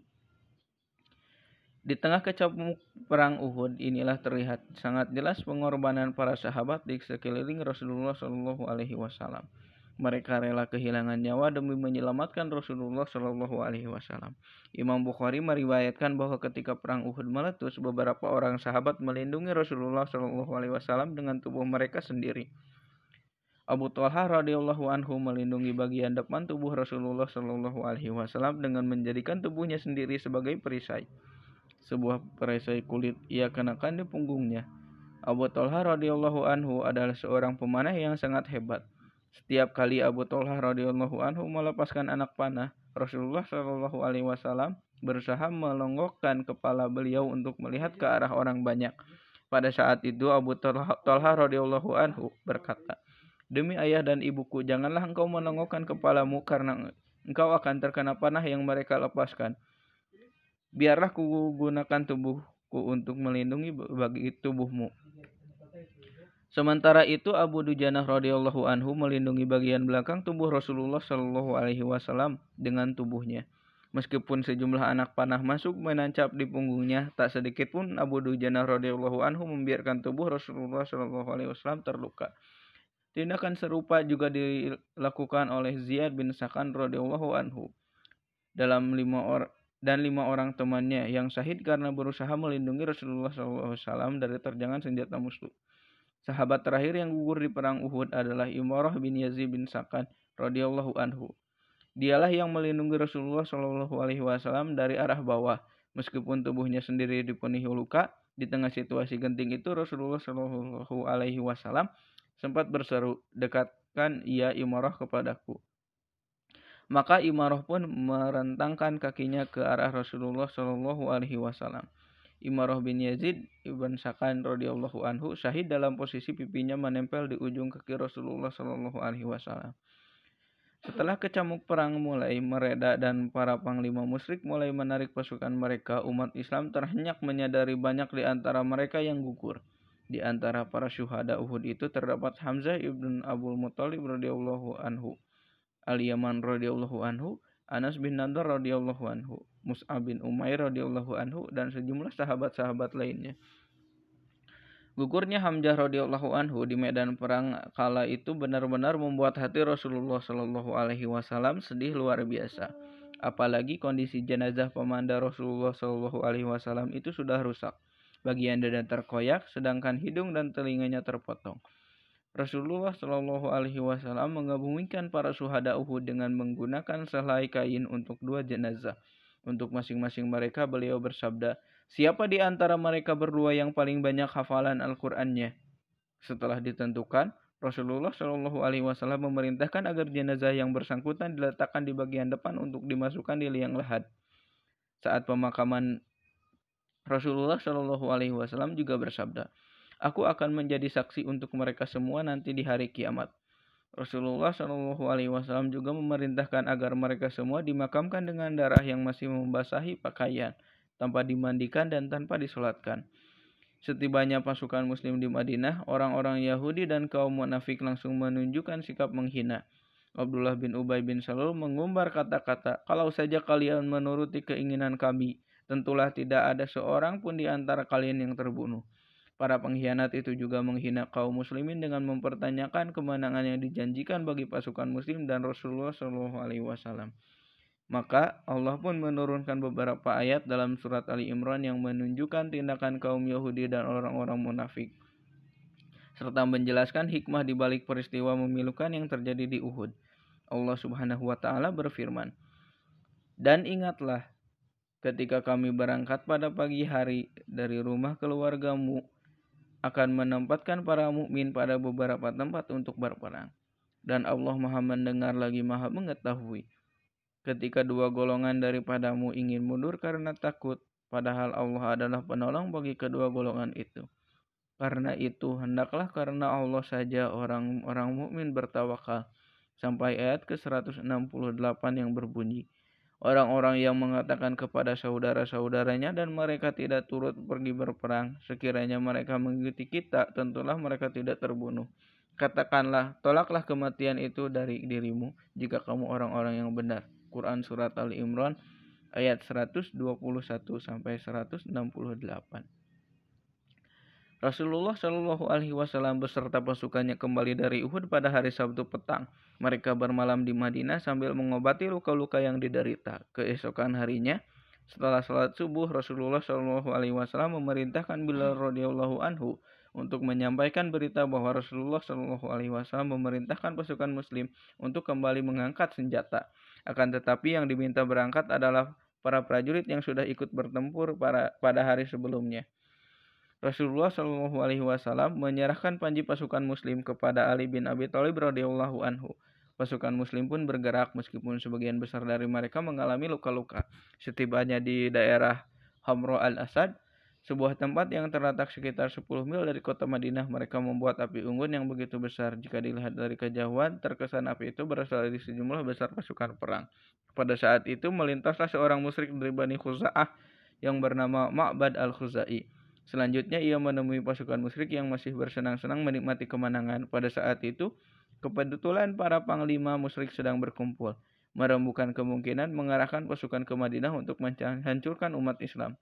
Di tengah kecamuk perang Uhud inilah terlihat sangat jelas pengorbanan para sahabat di sekeliling Rasulullah Shallallahu Alaihi Wasallam. Mereka rela kehilangan nyawa demi menyelamatkan Rasulullah Shallallahu Alaihi Wasallam. Imam Bukhari meriwayatkan bahwa ketika perang Uhud meletus, beberapa orang sahabat melindungi Rasulullah Shallallahu Alaihi Wasallam dengan tubuh mereka sendiri. Abu Talha radhiyallahu anhu melindungi bagian depan tubuh Rasulullah Shallallahu Alaihi Wasallam dengan menjadikan tubuhnya sendiri sebagai perisai sebuah perisai kulit ia kenakan di punggungnya. Abu Talha radhiyallahu anhu adalah seorang pemanah yang sangat hebat. Setiap kali Abu Talha radhiyallahu anhu melepaskan anak panah, Rasulullah shallallahu alaihi wasallam berusaha melonggokkan kepala beliau untuk melihat ke arah orang banyak. Pada saat itu Abu Talha radhiyallahu anhu berkata, "Demi ayah dan ibuku, janganlah engkau menongokkan kepalamu karena engkau akan terkena panah yang mereka lepaskan." Biarlah ku gunakan tubuhku untuk melindungi bagi tubuhmu. Sementara itu Abu Dujanah radhiyallahu anhu melindungi bagian belakang tubuh Rasulullah shallallahu alaihi wasallam dengan tubuhnya. Meskipun sejumlah anak panah masuk menancap di punggungnya, tak sedikit pun Abu Dujanah radhiyallahu anhu membiarkan tubuh Rasulullah shallallahu alaihi wasallam terluka. Tindakan serupa juga dilakukan oleh Ziyad bin Sakan radhiyallahu anhu. Dalam lima, or dan lima orang temannya yang syahid karena berusaha melindungi Rasulullah SAW dari terjangan senjata musuh. Sahabat terakhir yang gugur di perang Uhud adalah Imarah bin Yazid bin Sakan radhiyallahu anhu. Dialah yang melindungi Rasulullah Shallallahu alaihi wasallam dari arah bawah. Meskipun tubuhnya sendiri dipenuhi luka, di tengah situasi genting itu Rasulullah Shallallahu alaihi wasallam sempat berseru, "Dekatkan ia Imarah kepadaku." Maka Imaroh pun merentangkan kakinya ke arah Rasulullah Shallallahu Alaihi Wasallam. Imaroh bin Yazid ibn Sakan radhiyallahu anhu syahid dalam posisi pipinya menempel di ujung kaki Rasulullah Shallallahu Alaihi Wasallam. Setelah kecamuk perang mulai mereda dan para panglima musyrik mulai menarik pasukan mereka, umat Islam terhenyak menyadari banyak di antara mereka yang gugur. Di antara para syuhada Uhud itu terdapat Hamzah ibn Abdul Muthalib radhiyallahu anhu. Al-Yaman radhiyallahu anhu, Anas bin Nadar radhiyallahu anhu, Mus'ab bin Umair radhiyallahu anhu dan sejumlah sahabat-sahabat lainnya. Gugurnya Hamzah radhiyallahu anhu di medan perang kala itu benar-benar membuat hati Rasulullah Shallallahu alaihi wasallam sedih luar biasa. Apalagi kondisi jenazah pemanda Rasulullah Shallallahu alaihi wasallam itu sudah rusak. Bagian dada terkoyak sedangkan hidung dan telinganya terpotong. Rasulullah Shallallahu alaihi wasallam menggabungkan para suhada Uhud dengan menggunakan selai kain untuk dua jenazah. Untuk masing-masing mereka beliau bersabda, Siapa di antara mereka berdua yang paling banyak hafalan Al-Qur'annya? Setelah ditentukan, Rasulullah Shallallahu Alaihi Wasallam memerintahkan agar jenazah yang bersangkutan diletakkan di bagian depan untuk dimasukkan di liang lahat. Saat pemakaman Rasulullah Shallallahu Alaihi Wasallam juga bersabda, Aku akan menjadi saksi untuk mereka semua nanti di hari kiamat. Rasulullah Shallallahu Alaihi Wasallam juga memerintahkan agar mereka semua dimakamkan dengan darah yang masih membasahi pakaian tanpa dimandikan dan tanpa disolatkan. Setibanya pasukan muslim di Madinah, orang-orang Yahudi dan kaum munafik langsung menunjukkan sikap menghina. Abdullah bin Ubay bin Salul mengumbar kata-kata, kalau saja kalian menuruti keinginan kami, tentulah tidak ada seorang pun di antara kalian yang terbunuh. Para pengkhianat itu juga menghina kaum muslimin dengan mempertanyakan kemenangan yang dijanjikan bagi pasukan muslim dan Rasulullah Shallallahu alaihi wasallam. Maka Allah pun menurunkan beberapa ayat dalam surat Ali Imran yang menunjukkan tindakan kaum Yahudi dan orang-orang munafik. Serta menjelaskan hikmah di balik peristiwa memilukan yang terjadi di Uhud. Allah subhanahu wa ta'ala berfirman, Dan ingatlah ketika kami berangkat pada pagi hari dari rumah keluargamu akan menempatkan para mukmin pada beberapa tempat untuk berperang. Dan Allah maha mendengar lagi maha mengetahui ketika dua golongan daripadamu ingin mundur karena takut, padahal Allah adalah penolong bagi kedua golongan itu. Karena itu, hendaklah karena Allah saja orang-orang mukmin bertawakal. Sampai ayat ke-168 yang berbunyi, Orang-orang yang mengatakan kepada saudara-saudaranya dan mereka tidak turut pergi berperang, sekiranya mereka mengikuti kita, tentulah mereka tidak terbunuh. Katakanlah, tolaklah kematian itu dari dirimu jika kamu orang-orang yang benar. Quran surat Ali Imran ayat 121 sampai 168. Rasulullah Shallallahu Alaihi Wasallam beserta pasukannya kembali dari Uhud pada hari Sabtu petang. Mereka bermalam di Madinah sambil mengobati luka-luka yang diderita. Keesokan harinya, setelah sholat subuh, Rasulullah Shallallahu Alaihi Wasallam memerintahkan Bilal radhiyallahu anhu untuk menyampaikan berita bahwa Rasulullah Shallallahu Alaihi Wasallam memerintahkan pasukan Muslim untuk kembali mengangkat senjata. Akan tetapi yang diminta berangkat adalah para prajurit yang sudah ikut bertempur para, pada hari sebelumnya. Rasulullah Shallallahu Alaihi Wasallam menyerahkan panji pasukan Muslim kepada Ali bin Abi Thalib radhiyallahu anhu. Pasukan Muslim pun bergerak meskipun sebagian besar dari mereka mengalami luka-luka. Setibanya di daerah Hamro al-Asad, sebuah tempat yang terletak sekitar 10 mil dari kota Madinah, mereka membuat api unggun yang begitu besar. Jika dilihat dari kejauhan, terkesan api itu berasal dari sejumlah besar pasukan perang. Pada saat itu melintaslah seorang musyrik dari Bani Khuza'ah yang bernama Ma'bad al-Khuzai. Selanjutnya ia menemui pasukan musyrik yang masih bersenang-senang menikmati kemenangan. Pada saat itu, kebetulan para panglima musyrik sedang berkumpul. Merembukan kemungkinan mengarahkan pasukan ke Madinah untuk menghancurkan umat Islam.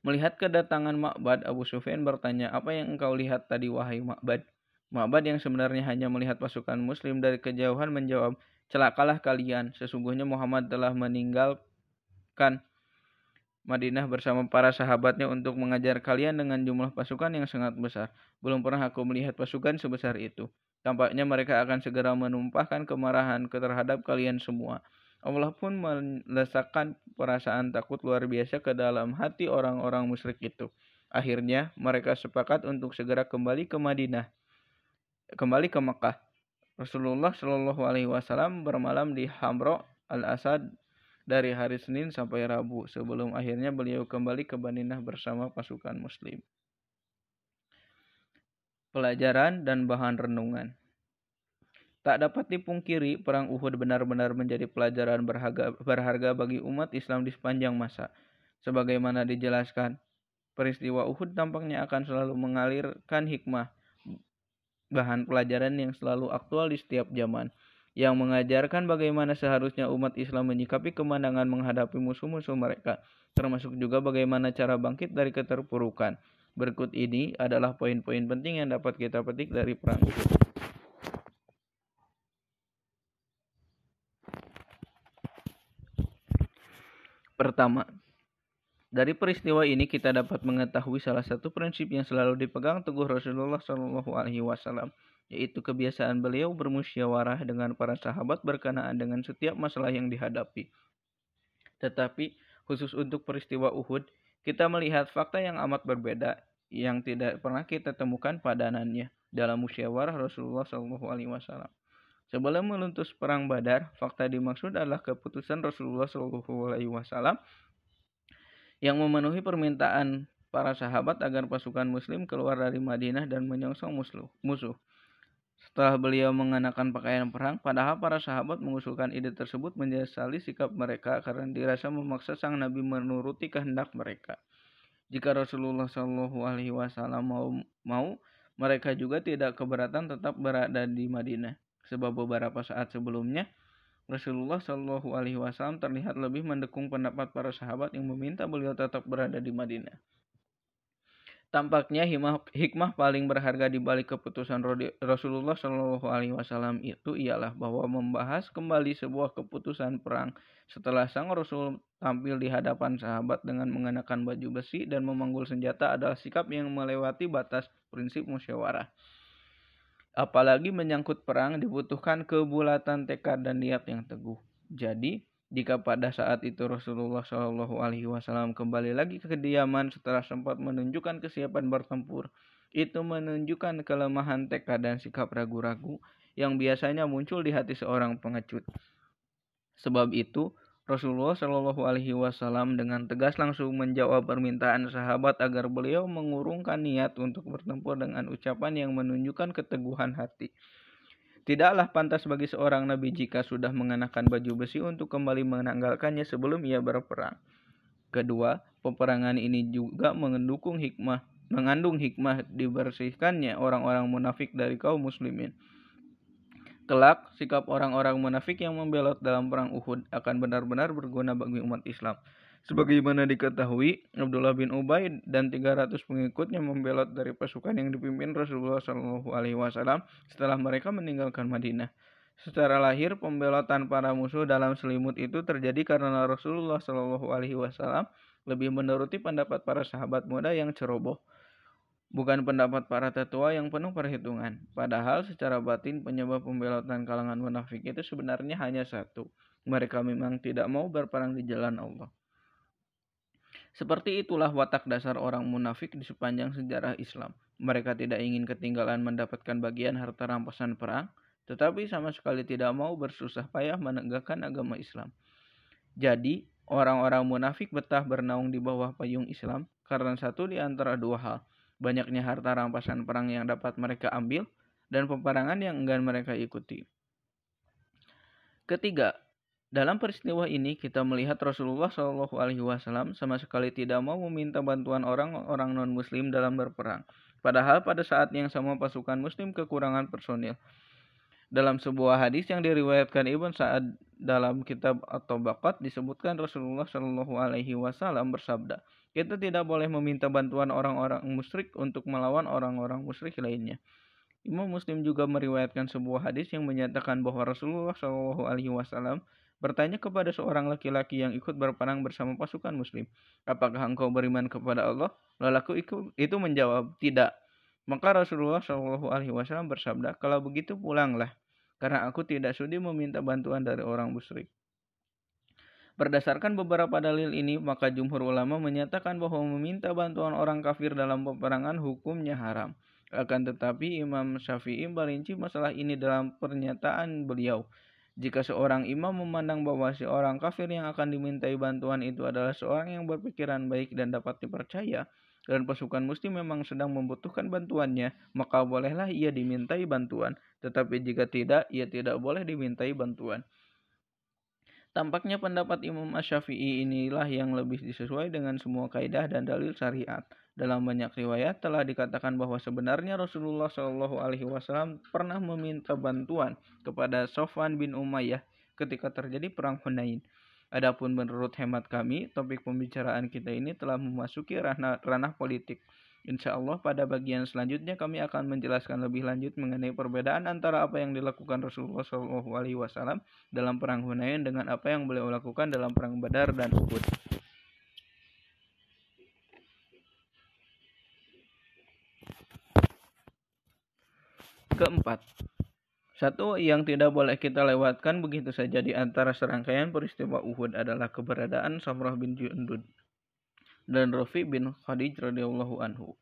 Melihat kedatangan Ma'bad, Abu Sufyan bertanya, apa yang engkau lihat tadi wahai Ma'bad? Ma'bad yang sebenarnya hanya melihat pasukan muslim dari kejauhan menjawab, celakalah kalian, sesungguhnya Muhammad telah meninggalkan Madinah bersama para sahabatnya untuk mengajar kalian dengan jumlah pasukan yang sangat besar. Belum pernah aku melihat pasukan sebesar itu. Tampaknya mereka akan segera menumpahkan kemarahan terhadap kalian semua. Allah pun melesakkan perasaan takut luar biasa ke dalam hati orang-orang musyrik itu. Akhirnya mereka sepakat untuk segera kembali ke Madinah, kembali ke Mekah. Rasulullah Shallallahu Alaihi Wasallam bermalam di Hamro al Asad dari hari Senin sampai Rabu sebelum akhirnya beliau kembali ke Madinah bersama pasukan Muslim. Pelajaran dan bahan renungan. Tak dapat dipungkiri, Perang Uhud benar-benar menjadi pelajaran berharga, berharga bagi umat Islam di sepanjang masa. Sebagaimana dijelaskan, peristiwa Uhud tampaknya akan selalu mengalirkan hikmah, bahan pelajaran yang selalu aktual di setiap zaman, yang mengajarkan bagaimana seharusnya umat Islam menyikapi kemenangan menghadapi musuh-musuh mereka, termasuk juga bagaimana cara bangkit dari keterpurukan. Berikut ini adalah poin-poin penting yang dapat kita petik dari perang Uhud. Pertama, dari peristiwa ini kita dapat mengetahui salah satu prinsip yang selalu dipegang teguh Rasulullah Shallallahu Alaihi Wasallam, yaitu kebiasaan beliau bermusyawarah dengan para sahabat berkenaan dengan setiap masalah yang dihadapi. Tetapi khusus untuk peristiwa Uhud, kita melihat fakta yang amat berbeda yang tidak pernah kita temukan padanannya dalam musyawarah Rasulullah Shallallahu Alaihi Wasallam. Sebelum meluntus perang Badar, fakta dimaksud adalah keputusan Rasulullah Shallallahu Alaihi Wasallam yang memenuhi permintaan para sahabat agar pasukan Muslim keluar dari Madinah dan menyongsong musuh. Setelah beliau mengenakan pakaian perang, padahal para sahabat mengusulkan ide tersebut menyesali sikap mereka karena dirasa memaksa sang Nabi menuruti kehendak mereka. Jika Rasulullah Shallallahu Alaihi Wasallam mau, mau, mereka juga tidak keberatan tetap berada di Madinah. Sebab beberapa saat sebelumnya Rasulullah Shallallahu Alaihi Wasallam terlihat lebih mendukung pendapat para sahabat yang meminta beliau tetap berada di Madinah. Tampaknya hikmah, paling berharga di balik keputusan Rasulullah Shallallahu Alaihi Wasallam itu ialah bahwa membahas kembali sebuah keputusan perang setelah sang Rasul tampil di hadapan sahabat dengan mengenakan baju besi dan memanggul senjata adalah sikap yang melewati batas prinsip musyawarah. Apalagi menyangkut perang dibutuhkan kebulatan tekad dan niat yang teguh. Jadi, jika pada saat itu Rasulullah Shallallahu Alaihi Wasallam kembali lagi ke kediaman setelah sempat menunjukkan kesiapan bertempur, itu menunjukkan kelemahan tekad dan sikap ragu-ragu yang biasanya muncul di hati seorang pengecut. Sebab itu, Rasulullah Shallallahu Alaihi Wasallam dengan tegas langsung menjawab permintaan sahabat agar beliau mengurungkan niat untuk bertempur dengan ucapan yang menunjukkan keteguhan hati. Tidaklah pantas bagi seorang nabi jika sudah mengenakan baju besi untuk kembali menanggalkannya sebelum ia berperang. Kedua, peperangan ini juga mengandung hikmah, mengandung hikmah dibersihkannya orang-orang munafik dari kaum muslimin. Kelak, sikap orang-orang munafik yang membelot dalam perang Uhud akan benar-benar berguna bagi umat Islam. Sebagaimana diketahui, Abdullah bin Ubay dan 300 pengikutnya membelot dari pasukan yang dipimpin Rasulullah Shallallahu Alaihi Wasallam setelah mereka meninggalkan Madinah. Secara lahir, pembelotan para musuh dalam selimut itu terjadi karena Rasulullah Shallallahu Alaihi Wasallam lebih menuruti pendapat para sahabat muda yang ceroboh, bukan pendapat para tetua yang penuh perhitungan. Padahal secara batin penyebab pembelotan kalangan munafik itu sebenarnya hanya satu. Mereka memang tidak mau berperang di jalan Allah. Seperti itulah watak dasar orang munafik di sepanjang sejarah Islam. Mereka tidak ingin ketinggalan mendapatkan bagian harta rampasan perang, tetapi sama sekali tidak mau bersusah payah menegakkan agama Islam. Jadi, orang-orang munafik betah bernaung di bawah payung Islam karena satu di antara dua hal, banyaknya harta rampasan perang yang dapat mereka ambil dan peperangan yang enggan mereka ikuti. Ketiga, dalam peristiwa ini kita melihat Rasulullah Shallallahu Alaihi Wasallam sama sekali tidak mau meminta bantuan orang-orang non Muslim dalam berperang. Padahal pada saat yang sama pasukan Muslim kekurangan personil. Dalam sebuah hadis yang diriwayatkan Ibn Sa'ad dalam kitab atau bakat disebutkan Rasulullah Shallallahu Alaihi Wasallam bersabda, kita tidak boleh meminta bantuan orang-orang musyrik untuk melawan orang-orang musyrik lainnya. Imam Muslim juga meriwayatkan sebuah hadis yang menyatakan bahwa Rasulullah Shallallahu Alaihi Wasallam bertanya kepada seorang laki-laki yang ikut berperang bersama pasukan muslim, apakah engkau beriman kepada Allah? Lelaku itu menjawab, tidak. Maka Rasulullah Shallallahu Alaihi Wasallam bersabda, kalau begitu pulanglah, karena aku tidak sudi meminta bantuan dari orang musyrik. Berdasarkan beberapa dalil ini, maka jumhur ulama menyatakan bahwa meminta bantuan orang kafir dalam peperangan hukumnya haram. Akan tetapi Imam Syafi'i merinci masalah ini dalam pernyataan beliau. Jika seorang imam memandang bahwa seorang kafir yang akan dimintai bantuan itu adalah seorang yang berpikiran baik dan dapat dipercaya, dan pasukan muslim memang sedang membutuhkan bantuannya, maka bolehlah ia dimintai bantuan. Tetapi jika tidak, ia tidak boleh dimintai bantuan. Tampaknya pendapat Imam Ash-Syafi'i inilah yang lebih disesuai dengan semua kaidah dan dalil syariat. Dalam banyak riwayat telah dikatakan bahwa sebenarnya Rasulullah Shallallahu Alaihi Wasallam pernah meminta bantuan kepada Sofwan bin Umayyah ketika terjadi perang Hunain. Adapun menurut hemat kami, topik pembicaraan kita ini telah memasuki ranah, ranah politik. Insya Allah pada bagian selanjutnya kami akan menjelaskan lebih lanjut mengenai perbedaan antara apa yang dilakukan Rasulullah SAW dalam perang Hunain dengan apa yang beliau lakukan dalam perang Badar dan Uhud. Keempat, satu yang tidak boleh kita lewatkan begitu saja di antara serangkaian peristiwa Uhud adalah keberadaan Samrah bin Jundud dan Rafi bin Khadij radhiyallahu anhu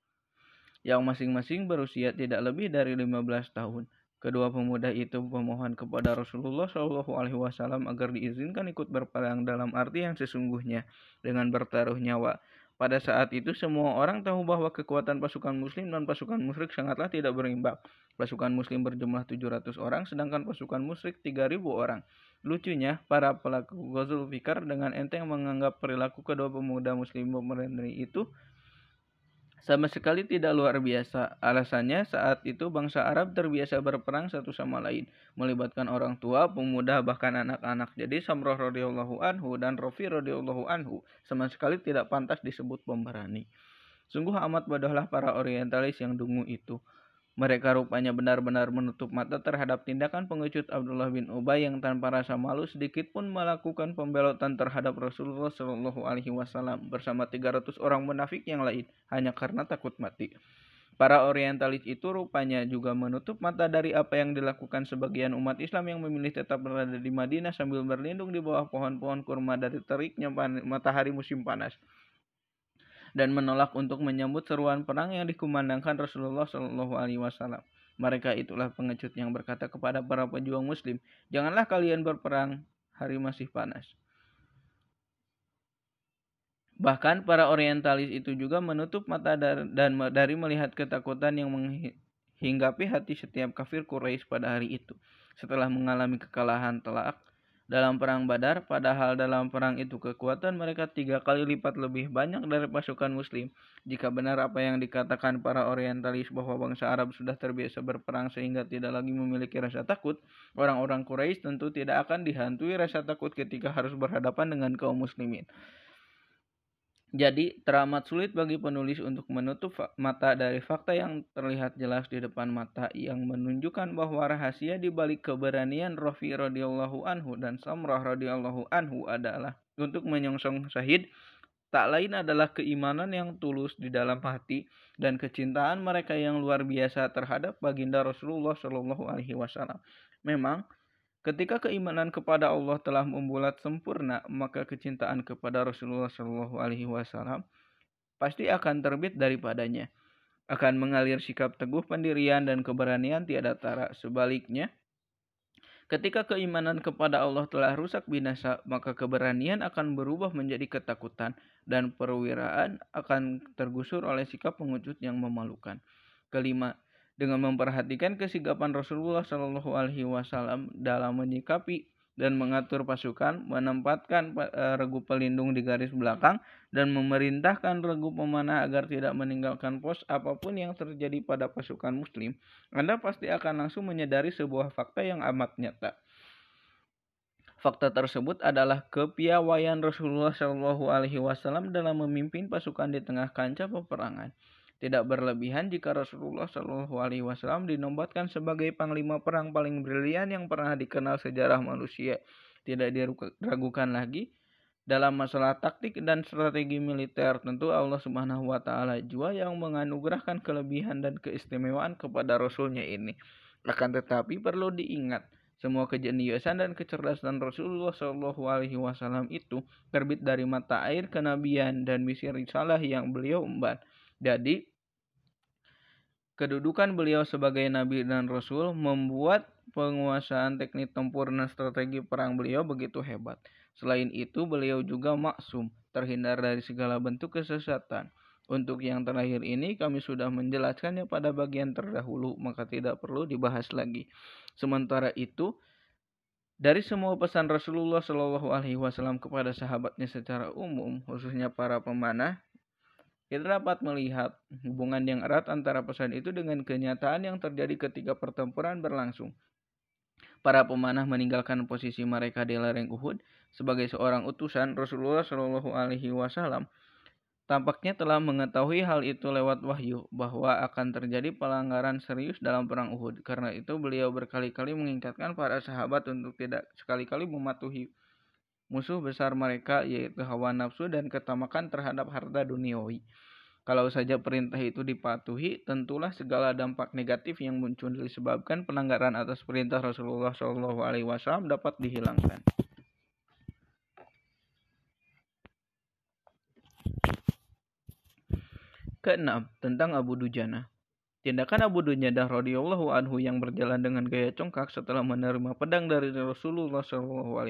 yang masing-masing berusia tidak lebih dari 15 tahun. Kedua pemuda itu memohon kepada Rasulullah Shallallahu Alaihi Wasallam agar diizinkan ikut berperang dalam arti yang sesungguhnya dengan bertaruh nyawa. Pada saat itu semua orang tahu bahwa kekuatan pasukan muslim dan pasukan musyrik sangatlah tidak berimbang. Pasukan muslim berjumlah 700 orang sedangkan pasukan musyrik 3000 orang. Lucunya, para pelaku Ghazul Fikar dengan enteng menganggap perilaku kedua pemuda muslim pemerintah itu sama sekali tidak luar biasa. Alasannya saat itu bangsa Arab terbiasa berperang satu sama lain, melibatkan orang tua, pemuda, bahkan anak-anak. Jadi Samroh radhiyallahu anhu dan Rofi radhiyallahu anhu sama sekali tidak pantas disebut pemberani. Sungguh amat bodohlah para orientalis yang dungu itu. Mereka rupanya benar-benar menutup mata terhadap tindakan pengecut Abdullah bin Ubay yang tanpa rasa malu sedikit pun melakukan pembelotan terhadap Rasulullah Shallallahu Alaihi Wasallam bersama 300 orang munafik yang lain hanya karena takut mati. Para orientalis itu rupanya juga menutup mata dari apa yang dilakukan sebagian umat Islam yang memilih tetap berada di Madinah sambil berlindung di bawah pohon-pohon kurma dari teriknya matahari musim panas dan menolak untuk menyambut seruan perang yang dikumandangkan Rasulullah Shallallahu Alaihi Wasallam. Mereka itulah pengecut yang berkata kepada para pejuang Muslim, janganlah kalian berperang, hari masih panas. Bahkan para orientalis itu juga menutup mata dan dari melihat ketakutan yang menghinggapi hati setiap kafir Quraisy pada hari itu. Setelah mengalami kekalahan telak, dalam perang Badar, padahal dalam perang itu kekuatan mereka tiga kali lipat lebih banyak dari pasukan Muslim. Jika benar apa yang dikatakan para orientalis bahwa bangsa Arab sudah terbiasa berperang sehingga tidak lagi memiliki rasa takut, orang-orang Quraisy tentu tidak akan dihantui rasa takut ketika harus berhadapan dengan kaum muslimin. Jadi, teramat sulit bagi penulis untuk menutup mata dari fakta yang terlihat jelas di depan mata yang menunjukkan bahwa rahasia di balik keberanian Rafi radhiyallahu anhu dan Samrah radhiyallahu anhu adalah untuk menyongsong syahid tak lain adalah keimanan yang tulus di dalam hati dan kecintaan mereka yang luar biasa terhadap baginda Rasulullah Shallallahu alaihi wasallam. Memang Ketika keimanan kepada Allah telah membulat sempurna, maka kecintaan kepada Rasulullah Shallallahu Alaihi Wasallam pasti akan terbit daripadanya. Akan mengalir sikap teguh pendirian dan keberanian tiada tara. Sebaliknya, ketika keimanan kepada Allah telah rusak binasa, maka keberanian akan berubah menjadi ketakutan dan perwiraan akan tergusur oleh sikap pengucut yang memalukan. Kelima, dengan memperhatikan kesigapan Rasulullah Shallallahu Alaihi Wasallam dalam menyikapi dan mengatur pasukan, menempatkan eh, regu pelindung di garis belakang, dan memerintahkan regu pemanah agar tidak meninggalkan pos apa pun yang terjadi pada pasukan Muslim, Anda pasti akan langsung menyadari sebuah fakta yang amat nyata. Fakta tersebut adalah kepiawaian Rasulullah Shallallahu Alaihi Wasallam dalam memimpin pasukan di tengah kancah peperangan. Tidak berlebihan jika Rasulullah Shallallahu Alaihi Wasallam dinobatkan sebagai panglima perang paling brilian yang pernah dikenal sejarah manusia. Tidak diragukan lagi dalam masalah taktik dan strategi militer. Tentu Allah Subhanahu Wa Taala jua yang menganugerahkan kelebihan dan keistimewaan kepada Rasulnya ini. Akan tetapi perlu diingat semua kejeniusan dan kecerdasan Rasulullah Shallallahu Alaihi Wasallam itu terbit dari mata air kenabian dan misi risalah yang beliau emban. Jadi kedudukan beliau sebagai nabi dan rasul membuat penguasaan teknik tempur dan strategi perang beliau begitu hebat. Selain itu, beliau juga maksum, terhindar dari segala bentuk kesesatan. Untuk yang terakhir ini kami sudah menjelaskannya pada bagian terdahulu, maka tidak perlu dibahas lagi. Sementara itu, dari semua pesan Rasulullah Shallallahu Alaihi Wasallam kepada sahabatnya secara umum, khususnya para pemanah, kita dapat melihat hubungan yang erat antara pesan itu dengan kenyataan yang terjadi ketika pertempuran berlangsung. Para pemanah meninggalkan posisi mereka di lereng Uhud sebagai seorang utusan Rasulullah Shallallahu Alaihi Wasallam tampaknya telah mengetahui hal itu lewat wahyu bahwa akan terjadi pelanggaran serius dalam perang Uhud. Karena itu beliau berkali-kali mengingatkan para sahabat untuk tidak sekali-kali mematuhi musuh besar mereka yaitu hawa nafsu dan ketamakan terhadap harta duniawi. Kalau saja perintah itu dipatuhi, tentulah segala dampak negatif yang muncul disebabkan pelanggaran atas perintah Rasulullah SAW dapat dihilangkan. Keenam, tentang Abu Dujana. Tindakan Abu Dujana radhiyallahu anhu yang berjalan dengan gaya congkak setelah menerima pedang dari Rasulullah SAW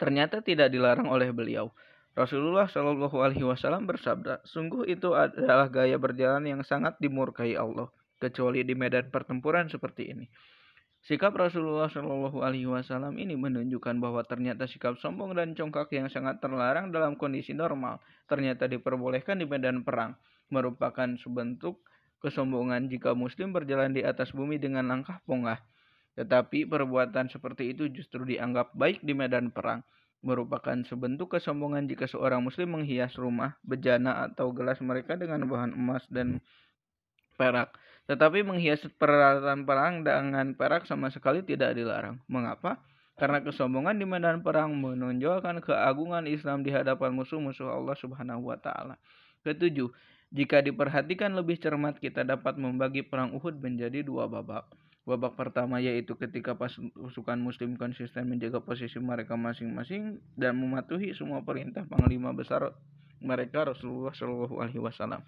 ternyata tidak dilarang oleh beliau. Rasulullah Shallallahu Alaihi Wasallam bersabda, sungguh itu adalah gaya berjalan yang sangat dimurkai Allah, kecuali di medan pertempuran seperti ini. Sikap Rasulullah Shallallahu Alaihi Wasallam ini menunjukkan bahwa ternyata sikap sombong dan congkak yang sangat terlarang dalam kondisi normal ternyata diperbolehkan di medan perang, merupakan sebentuk kesombongan jika Muslim berjalan di atas bumi dengan langkah pongah. Tetapi perbuatan seperti itu justru dianggap baik di medan perang, merupakan sebentuk kesombongan jika seorang Muslim menghias rumah, bejana atau gelas mereka dengan bahan emas dan perak tetapi menghias peralatan perang dengan perak sama sekali tidak dilarang. Mengapa? Karena kesombongan di medan perang menonjolkan keagungan Islam di hadapan musuh-musuh Allah Subhanahu wa taala. Ketujuh, jika diperhatikan lebih cermat kita dapat membagi perang Uhud menjadi dua babak. Babak pertama yaitu ketika pasukan muslim konsisten menjaga posisi mereka masing-masing dan mematuhi semua perintah panglima besar mereka Rasulullah Shallallahu alaihi wasallam.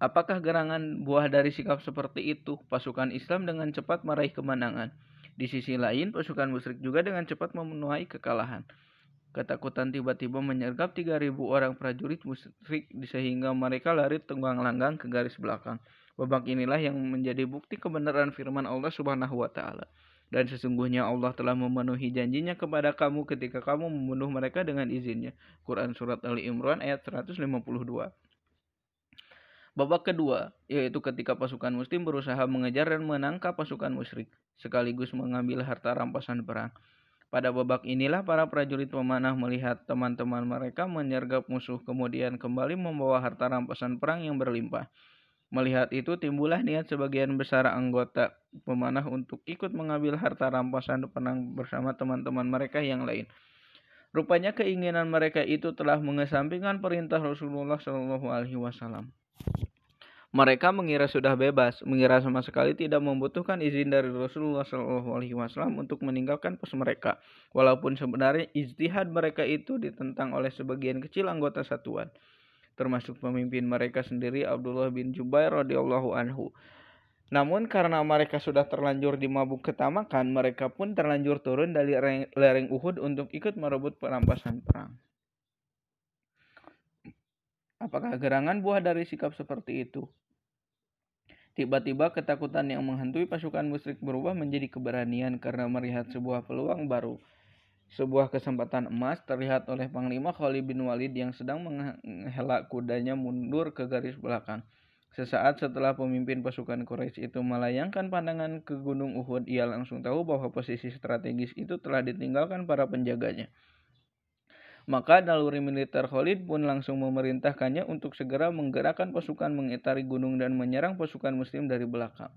Apakah gerangan buah dari sikap seperti itu? Pasukan Islam dengan cepat meraih kemenangan. Di sisi lain, pasukan musyrik juga dengan cepat memenuhi kekalahan. Ketakutan tiba-tiba menyergap 3.000 orang prajurit musyrik sehingga mereka lari tunggang langgang ke garis belakang. Babak inilah yang menjadi bukti kebenaran firman Allah Subhanahu wa taala. Dan sesungguhnya Allah telah memenuhi janjinya kepada kamu ketika kamu membunuh mereka dengan izinnya. Quran Surat Ali Imran ayat 152. Babak kedua, yaitu ketika pasukan muslim berusaha mengejar dan menangkap pasukan musyrik, sekaligus mengambil harta rampasan perang. Pada babak inilah para prajurit pemanah melihat teman-teman mereka menyergap musuh kemudian kembali membawa harta rampasan perang yang berlimpah. Melihat itu timbullah niat sebagian besar anggota pemanah untuk ikut mengambil harta rampasan perang bersama teman-teman mereka yang lain. Rupanya keinginan mereka itu telah mengesampingkan perintah Rasulullah Shallallahu Alaihi Wasallam. Mereka mengira sudah bebas, mengira sama sekali tidak membutuhkan izin dari Rasulullah SAW untuk meninggalkan pos mereka. Walaupun sebenarnya ijtihad mereka itu ditentang oleh sebagian kecil anggota satuan, termasuk pemimpin mereka sendiri Abdullah bin Jubair radhiyallahu anhu. Namun karena mereka sudah terlanjur dimabuk ketamakan, mereka pun terlanjur turun dari lereng Uhud untuk ikut merebut perampasan perang. Apakah gerangan buah dari sikap seperti itu? Tiba-tiba ketakutan yang menghantui pasukan musyrik berubah menjadi keberanian karena melihat sebuah peluang baru. Sebuah kesempatan emas terlihat oleh Panglima Khalid bin Walid yang sedang menghelak kudanya mundur ke garis belakang. Sesaat setelah pemimpin pasukan Quraisy itu melayangkan pandangan ke Gunung Uhud, ia langsung tahu bahwa posisi strategis itu telah ditinggalkan para penjaganya. Maka naluri militer Khalid pun langsung memerintahkannya untuk segera menggerakkan pasukan mengitari gunung dan menyerang pasukan muslim dari belakang.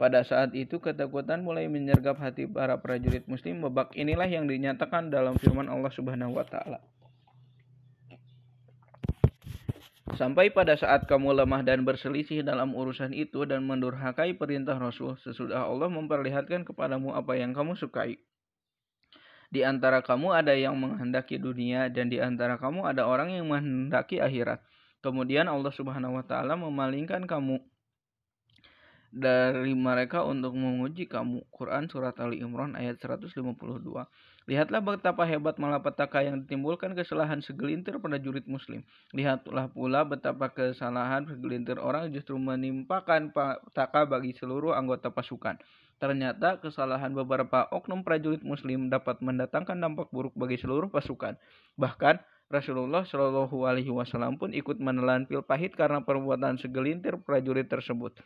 Pada saat itu ketakutan mulai menyergap hati para prajurit muslim. Babak inilah yang dinyatakan dalam firman Allah Subhanahu wa taala. Sampai pada saat kamu lemah dan berselisih dalam urusan itu dan mendurhakai perintah Rasul sesudah Allah memperlihatkan kepadamu apa yang kamu sukai. Di antara kamu ada yang menghendaki dunia dan di antara kamu ada orang yang menghendaki akhirat. Kemudian Allah Subhanahu wa taala memalingkan kamu dari mereka untuk menguji kamu. Quran surat Ali Imran ayat 152. Lihatlah betapa hebat malapetaka yang ditimbulkan kesalahan segelintir pada jurid muslim. Lihatlah pula betapa kesalahan segelintir orang justru menimpakan petaka bagi seluruh anggota pasukan. Ternyata kesalahan beberapa oknum prajurit muslim dapat mendatangkan dampak buruk bagi seluruh pasukan. Bahkan Rasulullah Shallallahu Alaihi Wasallam pun ikut menelan pil pahit karena perbuatan segelintir prajurit tersebut.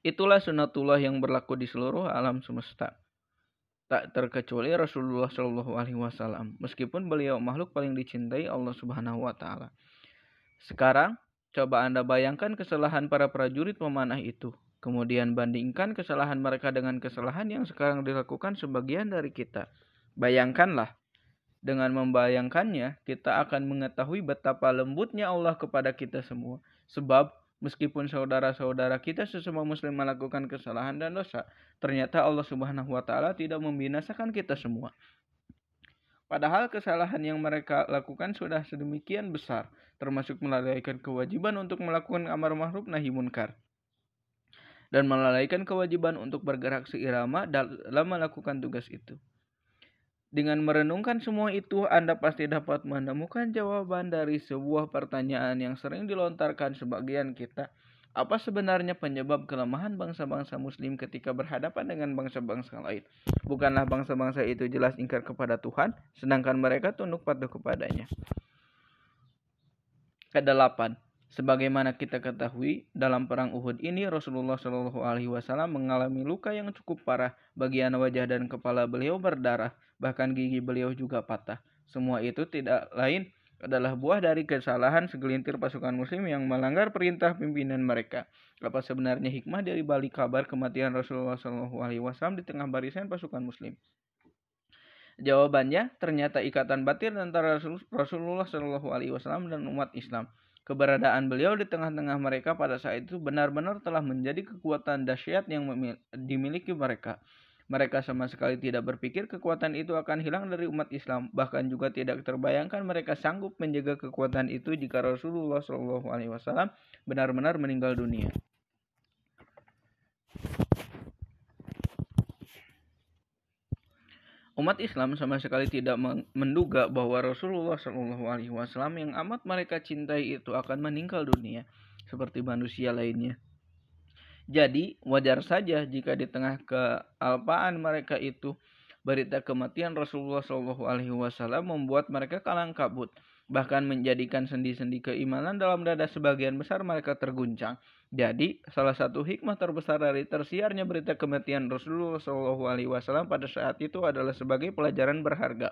Itulah sunatullah yang berlaku di seluruh alam semesta. tak terkecuali Rasulullah Shallallahu Alaihi Wasallam meskipun beliau makhluk paling dicintai Allah Subhanahu Wa Taala. Sekarang coba anda bayangkan kesalahan para prajurit pemanah itu, kemudian bandingkan kesalahan mereka dengan kesalahan yang sekarang dilakukan sebagian dari kita. Bayangkanlah, dengan membayangkannya kita akan mengetahui betapa lembutnya Allah kepada kita semua. Sebab Meskipun saudara-saudara kita sesama muslim melakukan kesalahan dan dosa, ternyata Allah Subhanahu wa taala tidak membinasakan kita semua. Padahal kesalahan yang mereka lakukan sudah sedemikian besar, termasuk melalaikan kewajiban untuk melakukan amar ma'ruf nahi munkar dan melalaikan kewajiban untuk bergerak seirama dalam melakukan tugas itu. Dengan merenungkan semua itu, Anda pasti dapat menemukan jawaban dari sebuah pertanyaan yang sering dilontarkan sebagian kita. Apa sebenarnya penyebab kelemahan bangsa-bangsa muslim ketika berhadapan dengan bangsa-bangsa lain? Bukanlah bangsa-bangsa itu jelas ingkar kepada Tuhan, sedangkan mereka tunduk patuh kepadanya. Kedelapan, sebagaimana kita ketahui, dalam perang Uhud ini Rasulullah Shallallahu Alaihi Wasallam mengalami luka yang cukup parah. Bagian wajah dan kepala beliau berdarah bahkan gigi beliau juga patah. Semua itu tidak lain adalah buah dari kesalahan segelintir pasukan muslim yang melanggar perintah pimpinan mereka. Apa sebenarnya hikmah dari balik kabar kematian Rasulullah SAW di tengah barisan pasukan muslim? Jawabannya, ternyata ikatan batin antara Rasulullah SAW dan umat Islam. Keberadaan beliau di tengah-tengah mereka pada saat itu benar-benar telah menjadi kekuatan dahsyat yang dimiliki mereka. Mereka sama sekali tidak berpikir kekuatan itu akan hilang dari umat Islam, bahkan juga tidak terbayangkan mereka sanggup menjaga kekuatan itu jika Rasulullah SAW benar-benar meninggal dunia. Umat Islam sama sekali tidak menduga bahwa Rasulullah SAW yang amat mereka cintai itu akan meninggal dunia seperti manusia lainnya. Jadi wajar saja jika di tengah kealpaan mereka itu berita kematian Rasulullah Shallallahu Alaihi Wasallam membuat mereka kalang kabut, bahkan menjadikan sendi-sendi keimanan dalam dada sebagian besar mereka terguncang. Jadi salah satu hikmah terbesar dari tersiarnya berita kematian Rasulullah Wasallam pada saat itu adalah sebagai pelajaran berharga.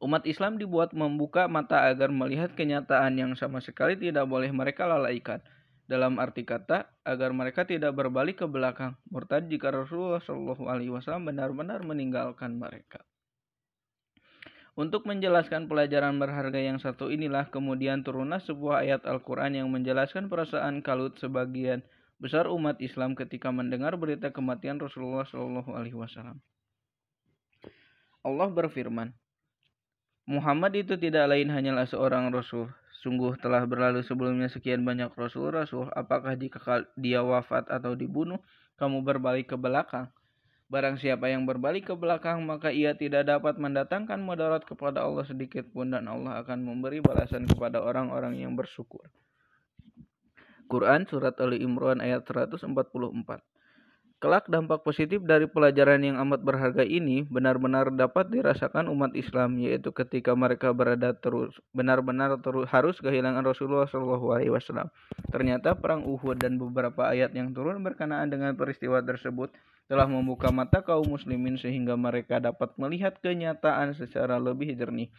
Umat Islam dibuat membuka mata agar melihat kenyataan yang sama sekali tidak boleh mereka lalaikan dalam arti kata agar mereka tidak berbalik ke belakang murtad jika Rasulullah Wasallam benar-benar meninggalkan mereka. Untuk menjelaskan pelajaran berharga yang satu inilah kemudian turunlah sebuah ayat Al-Quran yang menjelaskan perasaan kalut sebagian besar umat Islam ketika mendengar berita kematian Rasulullah Shallallahu Alaihi Wasallam. Allah berfirman, Muhammad itu tidak lain hanyalah seorang rasul. Sungguh telah berlalu sebelumnya sekian banyak rasul-rasul. Apakah jika dia wafat atau dibunuh, kamu berbalik ke belakang? Barang siapa yang berbalik ke belakang, maka ia tidak dapat mendatangkan mudarat kepada Allah sedikit pun dan Allah akan memberi balasan kepada orang-orang yang bersyukur. Quran Surat Ali Imran ayat 144 Kelak dampak positif dari pelajaran yang amat berharga ini benar-benar dapat dirasakan umat Islam yaitu ketika mereka berada terus benar-benar terus harus kehilangan Rasulullah Shallallahu Alaihi Wasallam. Ternyata perang Uhud dan beberapa ayat yang turun berkenaan dengan peristiwa tersebut telah membuka mata kaum muslimin sehingga mereka dapat melihat kenyataan secara lebih jernih.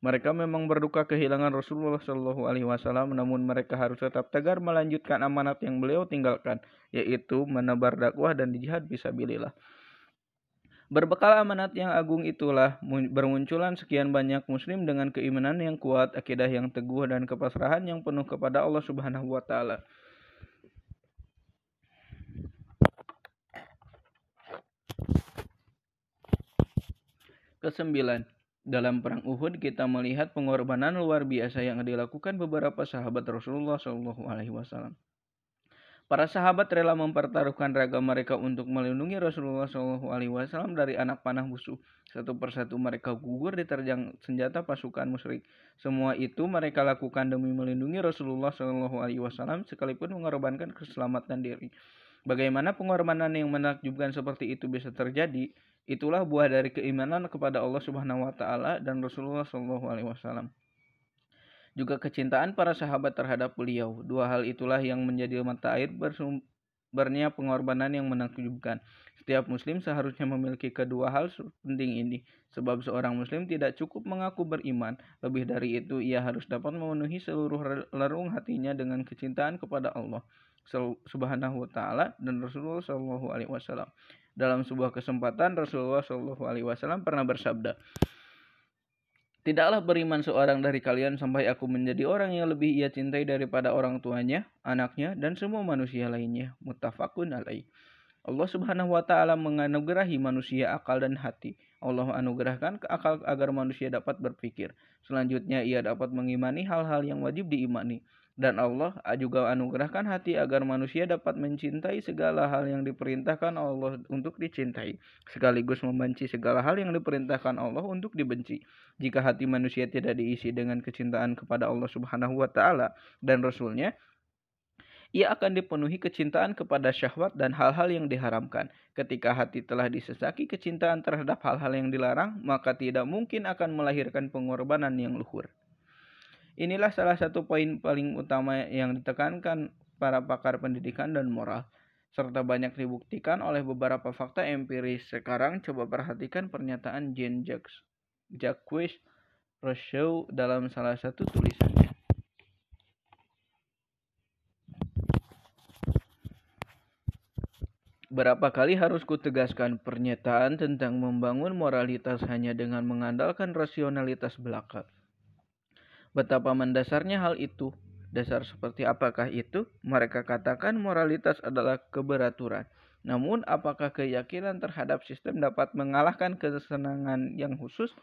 Mereka memang berduka kehilangan Rasulullah Shallallahu Alaihi Wasallam, namun mereka harus tetap tegar melanjutkan amanat yang beliau tinggalkan, yaitu menebar dakwah dan jihad fisabilillah. Berbekal amanat yang agung itulah bermunculan sekian banyak muslim dengan keimanan yang kuat, akidah yang teguh dan kepasrahan yang penuh kepada Allah Subhanahu wa taala. Kesembilan, dalam perang Uhud kita melihat pengorbanan luar biasa yang dilakukan beberapa sahabat Rasulullah Shallallahu Alaihi Wasallam. Para sahabat rela mempertaruhkan raga mereka untuk melindungi Rasulullah Shallallahu Alaihi Wasallam dari anak panah musuh. Satu persatu mereka gugur diterjang senjata pasukan musyrik. Semua itu mereka lakukan demi melindungi Rasulullah Shallallahu Alaihi Wasallam sekalipun mengorbankan keselamatan diri. Bagaimana pengorbanan yang menakjubkan seperti itu bisa terjadi? Itulah buah dari keimanan kepada Allah Subhanahu wa taala dan Rasulullah Shallallahu alaihi wasallam. Juga kecintaan para sahabat terhadap beliau. Dua hal itulah yang menjadi mata air bersumbernya pengorbanan yang menakjubkan. Setiap muslim seharusnya memiliki kedua hal penting ini, sebab seorang muslim tidak cukup mengaku beriman. Lebih dari itu, ia harus dapat memenuhi seluruh lerung hatinya dengan kecintaan kepada Allah Subhanahu wa taala dan Rasulullah Shallallahu alaihi wasallam. Dalam sebuah kesempatan Rasulullah Shallallahu alaihi wasallam pernah bersabda, Tidaklah beriman seorang dari kalian sampai aku menjadi orang yang lebih ia cintai daripada orang tuanya, anaknya, dan semua manusia lainnya. Muttafaqun alaih. Allah Subhanahu wa taala menganugerahi manusia akal dan hati. Allah anugerahkan ke akal agar manusia dapat berpikir. Selanjutnya ia dapat mengimani hal-hal yang wajib diimani. Dan Allah juga anugerahkan hati agar manusia dapat mencintai segala hal yang diperintahkan Allah untuk dicintai, sekaligus membenci segala hal yang diperintahkan Allah untuk dibenci. Jika hati manusia tidak diisi dengan kecintaan kepada Allah Subhanahu wa taala dan Rasulnya, ia akan dipenuhi kecintaan kepada syahwat dan hal-hal yang diharamkan. Ketika hati telah disesaki kecintaan terhadap hal-hal yang dilarang, maka tidak mungkin akan melahirkan pengorbanan yang luhur. Inilah salah satu poin paling utama yang ditekankan para pakar pendidikan dan moral serta banyak dibuktikan oleh beberapa fakta empiris. Sekarang coba perhatikan pernyataan Jean Jacques, Jacques Rousseau dalam salah satu tulisannya. Berapa kali harus kutegaskan pernyataan tentang membangun moralitas hanya dengan mengandalkan rasionalitas belaka Betapa mendasarnya hal itu. Dasar seperti apakah itu? Mereka katakan moralitas adalah keberaturan. Namun, apakah keyakinan terhadap sistem dapat mengalahkan kesenangan yang khusus?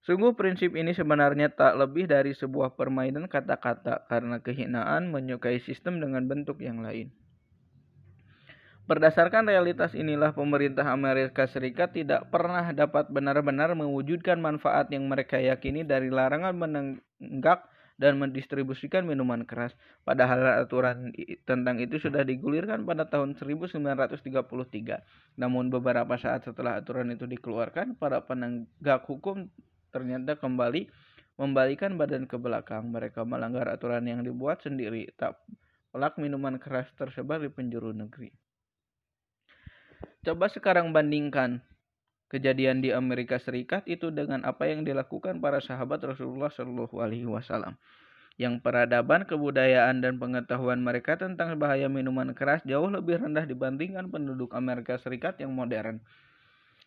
Sungguh prinsip ini sebenarnya tak lebih dari sebuah permainan kata-kata karena kehinaan menyukai sistem dengan bentuk yang lain. Berdasarkan realitas inilah pemerintah Amerika Serikat tidak pernah dapat benar-benar mewujudkan manfaat yang mereka yakini dari larangan menenggak dan mendistribusikan minuman keras. Padahal aturan tentang itu sudah digulirkan pada tahun 1933. Namun beberapa saat setelah aturan itu dikeluarkan, para penegak hukum ternyata kembali membalikan badan ke belakang. Mereka melanggar aturan yang dibuat sendiri. Tak pelak minuman keras tersebar di penjuru negeri. Coba sekarang bandingkan kejadian di Amerika Serikat itu dengan apa yang dilakukan para sahabat Rasulullah Shallallahu Alaihi Wasallam. Yang peradaban, kebudayaan, dan pengetahuan mereka tentang bahaya minuman keras jauh lebih rendah dibandingkan penduduk Amerika Serikat yang modern.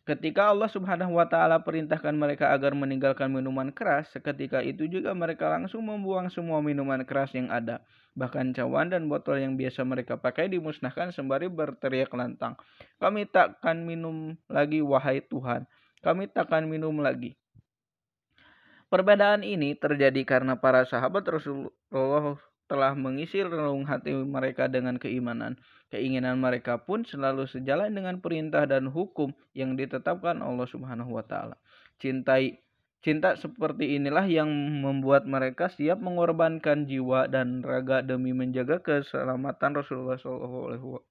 Ketika Allah Subhanahu wa taala perintahkan mereka agar meninggalkan minuman keras, seketika itu juga mereka langsung membuang semua minuman keras yang ada. Bahkan cawan dan botol yang biasa mereka pakai dimusnahkan sembari berteriak lantang. Kami takkan minum lagi wahai Tuhan. Kami takkan minum lagi. Perbedaan ini terjadi karena para sahabat Rasulullah telah mengisi relung hati mereka dengan keimanan. Keinginan mereka pun selalu sejalan dengan perintah dan hukum yang ditetapkan Allah Subhanahu wa taala. Cintai Cinta seperti inilah yang membuat mereka siap mengorbankan jiwa dan raga demi menjaga keselamatan Rasulullah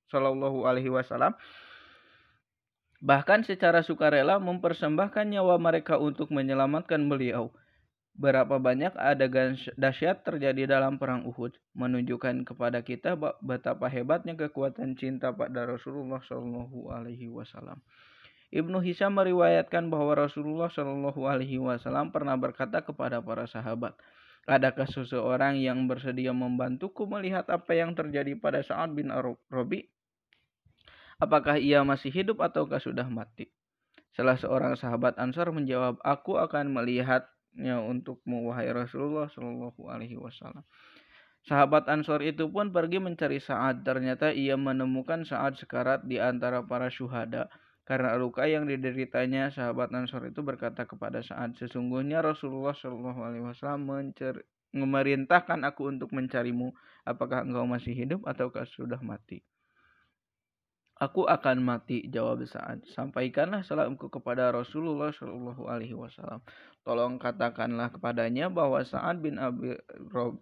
Shallallahu Alaihi Wasallam. Bahkan secara sukarela mempersembahkan nyawa mereka untuk menyelamatkan beliau. Berapa banyak adegan dahsyat terjadi dalam perang Uhud menunjukkan kepada kita betapa hebatnya kekuatan cinta pada Rasulullah Shallallahu Alaihi Wasallam. Ibnu Hisam meriwayatkan bahwa Rasulullah Shallallahu Alaihi Wasallam pernah berkata kepada para sahabat, Adakah seseorang yang bersedia membantuku melihat apa yang terjadi pada Sa'ad bin Robi? Apakah ia masih hidup ataukah sudah mati? Salah seorang sahabat Ansar menjawab, Aku akan melihat ya untukmu wahai Rasulullah Shallallahu Alaihi Wasallam. Sahabat Ansor itu pun pergi mencari Saad. Ternyata ia menemukan Saad sekarat di antara para syuhada. Karena luka yang dideritanya, sahabat Ansor itu berkata kepada Saad, sesungguhnya Rasulullah Shallallahu Alaihi Wasallam memerintahkan aku untuk mencarimu. Apakah engkau masih hidup ataukah sudah mati? Aku akan mati, jawab Sa'ad. Sampaikanlah salamku kepada Rasulullah Shallallahu Alaihi Wasallam. Tolong katakanlah kepadanya bahwa Sa'ad bin Abi,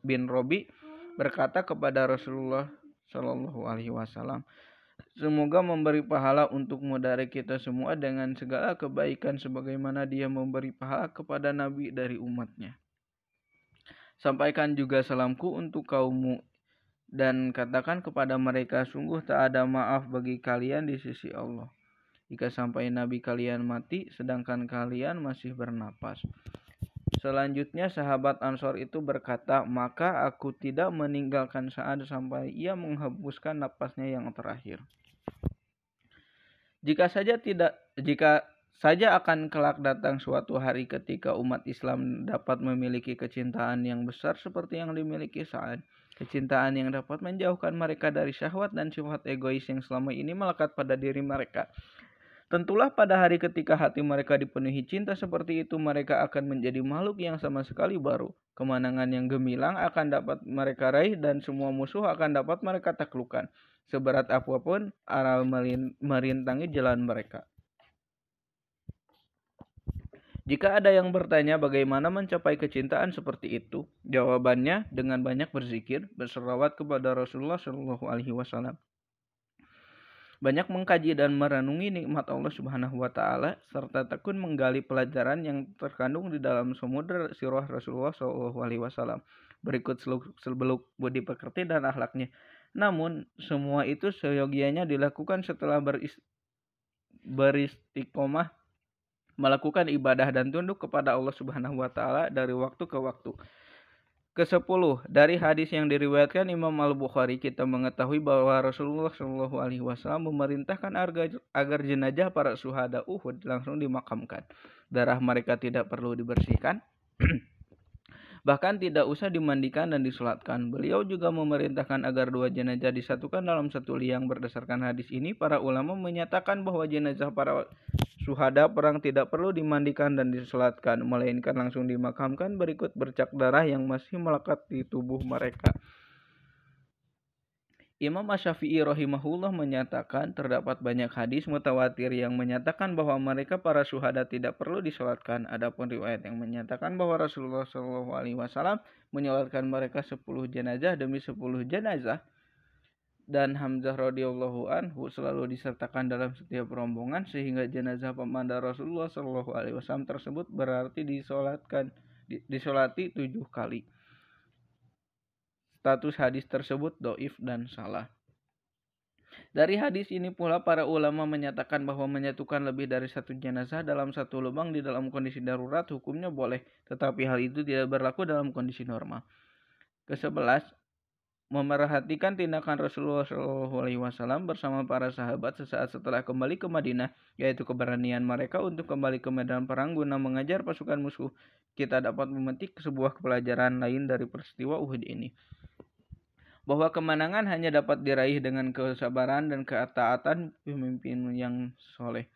bin Robi berkata kepada Rasulullah Shallallahu Alaihi Wasallam, Semoga memberi pahala untukmu dari kita semua dengan segala kebaikan sebagaimana dia memberi pahala kepada Nabi dari umatnya. Sampaikan juga salamku untuk kaummu dan katakan kepada mereka sungguh tak ada maaf bagi kalian di sisi Allah. jika sampai Nabi kalian mati sedangkan kalian masih bernapas. Selanjutnya sahabat Ansor itu berkata, maka aku tidak meninggalkan Sa'ad sampai ia menghembuskan napasnya yang terakhir. Jika saja tidak jika saja akan kelak datang suatu hari ketika umat Islam dapat memiliki kecintaan yang besar seperti yang dimiliki Sa'ad. Kecintaan yang dapat menjauhkan mereka dari syahwat dan sifat egois yang selama ini melekat pada diri mereka. Tentulah pada hari ketika hati mereka dipenuhi cinta seperti itu, mereka akan menjadi makhluk yang sama sekali baru. Kemenangan yang gemilang akan dapat mereka raih dan semua musuh akan dapat mereka taklukkan. Seberat apa pun aral merintangi jalan mereka. Jika ada yang bertanya bagaimana mencapai kecintaan seperti itu, jawabannya dengan banyak berzikir, berselawat kepada Rasulullah Shallallahu Alaihi Wasallam banyak mengkaji dan merenungi nikmat Allah Subhanahu wa taala serta tekun menggali pelajaran yang terkandung di dalam samudera sirah Rasulullah Shallallahu alaihi wasallam. Berikut seluk budi pekerti dan akhlaknya. Namun semua itu seyogianya dilakukan setelah beris beristiqomah melakukan ibadah dan tunduk kepada Allah Subhanahu wa taala dari waktu ke waktu. Kesepuluh dari hadis yang diriwayatkan Imam Al Bukhari kita mengetahui bahwa Rasulullah Shallallahu Alaihi Wasallam memerintahkan agar, agar jenazah para suhada Uhud langsung dimakamkan. Darah mereka tidak perlu dibersihkan, bahkan tidak usah dimandikan dan disolatkan. Beliau juga memerintahkan agar dua jenazah disatukan dalam satu liang. Berdasarkan hadis ini, para ulama menyatakan bahwa jenazah para Suhada perang tidak perlu dimandikan dan disolatkan, melainkan langsung dimakamkan berikut bercak darah yang masih melekat di tubuh mereka. Imam Asyafi'i rahimahullah menyatakan terdapat banyak hadis mutawatir yang menyatakan bahwa mereka para suhada tidak perlu disolatkan. Adapun riwayat yang menyatakan bahwa Rasulullah Shallallahu Alaihi menyolatkan mereka 10 jenazah demi 10 jenazah dan Hamzah radhiyallahu anhu selalu disertakan dalam setiap rombongan sehingga jenazah pemanda Rasulullah Shallallahu alaihi wasallam tersebut berarti disolatkan disolati tujuh kali. Status hadis tersebut doif dan salah. Dari hadis ini pula para ulama menyatakan bahwa menyatukan lebih dari satu jenazah dalam satu lubang di dalam kondisi darurat hukumnya boleh, tetapi hal itu tidak berlaku dalam kondisi normal. Kesebelas, memerhatikan tindakan Rasulullah SAW bersama para sahabat sesaat setelah kembali ke Madinah, yaitu keberanian mereka untuk kembali ke medan perang guna mengajar pasukan musuh. Kita dapat memetik sebuah pelajaran lain dari peristiwa Uhud ini. Bahwa kemenangan hanya dapat diraih dengan kesabaran dan ketaatan pemimpin yang soleh.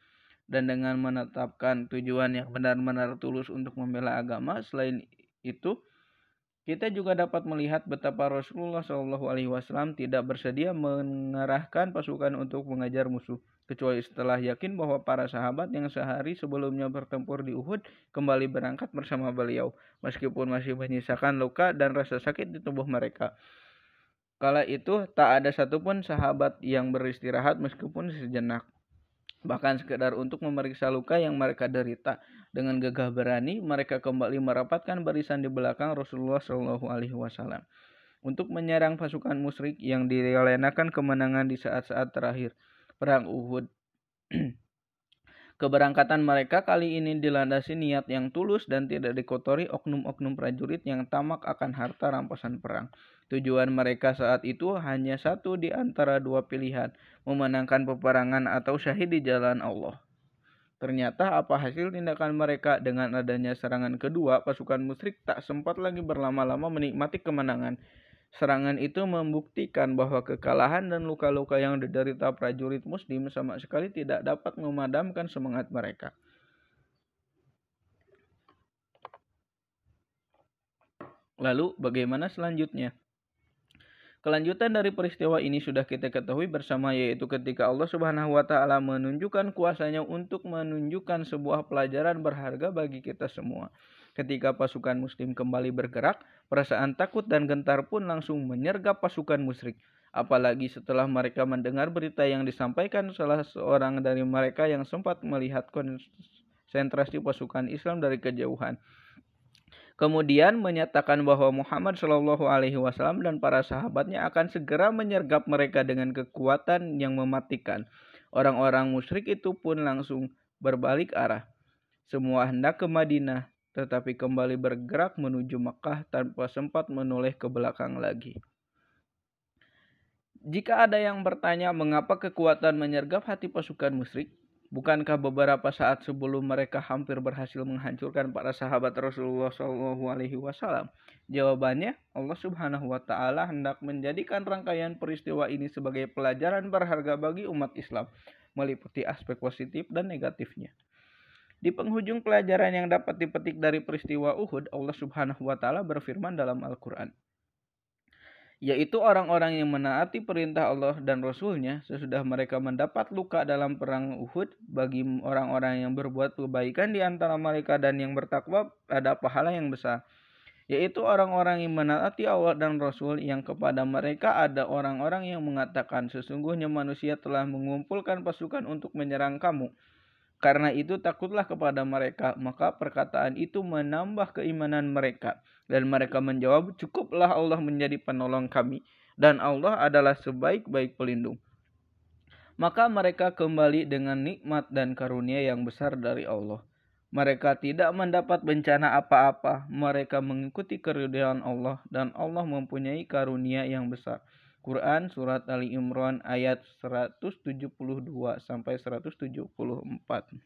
Dan dengan menetapkan tujuan yang benar-benar tulus untuk membela agama, selain itu, kita juga dapat melihat betapa Rasulullah Shallallahu Alaihi Wasallam tidak bersedia mengerahkan pasukan untuk mengajar musuh, kecuali setelah yakin bahwa para sahabat yang sehari sebelumnya bertempur di Uhud kembali berangkat bersama beliau, meskipun masih menyisakan luka dan rasa sakit di tubuh mereka. Kala itu tak ada satupun sahabat yang beristirahat meskipun sejenak bahkan sekedar untuk memeriksa luka yang mereka derita. Dengan gagah berani, mereka kembali merapatkan barisan di belakang Rasulullah Shallallahu Alaihi Wasallam untuk menyerang pasukan musyrik yang direncanakan kemenangan di saat-saat terakhir perang Uhud. Keberangkatan mereka kali ini dilandasi niat yang tulus dan tidak dikotori oknum-oknum prajurit yang tamak akan harta rampasan perang. Tujuan mereka saat itu hanya satu di antara dua pilihan, memenangkan peperangan atau syahid di jalan Allah. Ternyata apa hasil tindakan mereka dengan adanya serangan kedua, pasukan musyrik tak sempat lagi berlama-lama menikmati kemenangan. Serangan itu membuktikan bahwa kekalahan dan luka-luka yang diderita prajurit muslim sama sekali tidak dapat memadamkan semangat mereka. Lalu bagaimana selanjutnya? Kelanjutan dari peristiwa ini sudah kita ketahui bersama yaitu ketika Allah Subhanahu wa taala menunjukkan kuasanya untuk menunjukkan sebuah pelajaran berharga bagi kita semua. Ketika pasukan muslim kembali bergerak, perasaan takut dan gentar pun langsung menyergap pasukan musyrik. Apalagi setelah mereka mendengar berita yang disampaikan salah seorang dari mereka yang sempat melihat konsentrasi pasukan Islam dari kejauhan kemudian menyatakan bahwa Muhammad Shallallahu Alaihi Wasallam dan para sahabatnya akan segera menyergap mereka dengan kekuatan yang mematikan. Orang-orang musyrik itu pun langsung berbalik arah. Semua hendak ke Madinah, tetapi kembali bergerak menuju Mekah tanpa sempat menoleh ke belakang lagi. Jika ada yang bertanya mengapa kekuatan menyergap hati pasukan musyrik, bukankah beberapa saat sebelum mereka hampir berhasil menghancurkan para sahabat Rasulullah Shallallahu Alaihi Wasallam? Jawabannya, Allah Subhanahu Wa Taala hendak menjadikan rangkaian peristiwa ini sebagai pelajaran berharga bagi umat Islam, meliputi aspek positif dan negatifnya. Di penghujung pelajaran yang dapat dipetik dari peristiwa Uhud, Allah Subhanahu wa taala berfirman dalam Al-Qur'an yaitu orang-orang yang menaati perintah Allah dan Rasulnya sesudah mereka mendapat luka dalam perang Uhud bagi orang-orang yang berbuat kebaikan di antara mereka dan yang bertakwa ada pahala yang besar yaitu orang-orang yang menaati Allah dan Rasul yang kepada mereka ada orang-orang yang mengatakan sesungguhnya manusia telah mengumpulkan pasukan untuk menyerang kamu karena itu takutlah kepada mereka maka perkataan itu menambah keimanan mereka dan mereka menjawab, cukuplah Allah menjadi penolong kami. Dan Allah adalah sebaik-baik pelindung. Maka mereka kembali dengan nikmat dan karunia yang besar dari Allah. Mereka tidak mendapat bencana apa-apa. Mereka mengikuti keridhaan Allah dan Allah mempunyai karunia yang besar. Quran Surat Ali Imran ayat 172 sampai 174.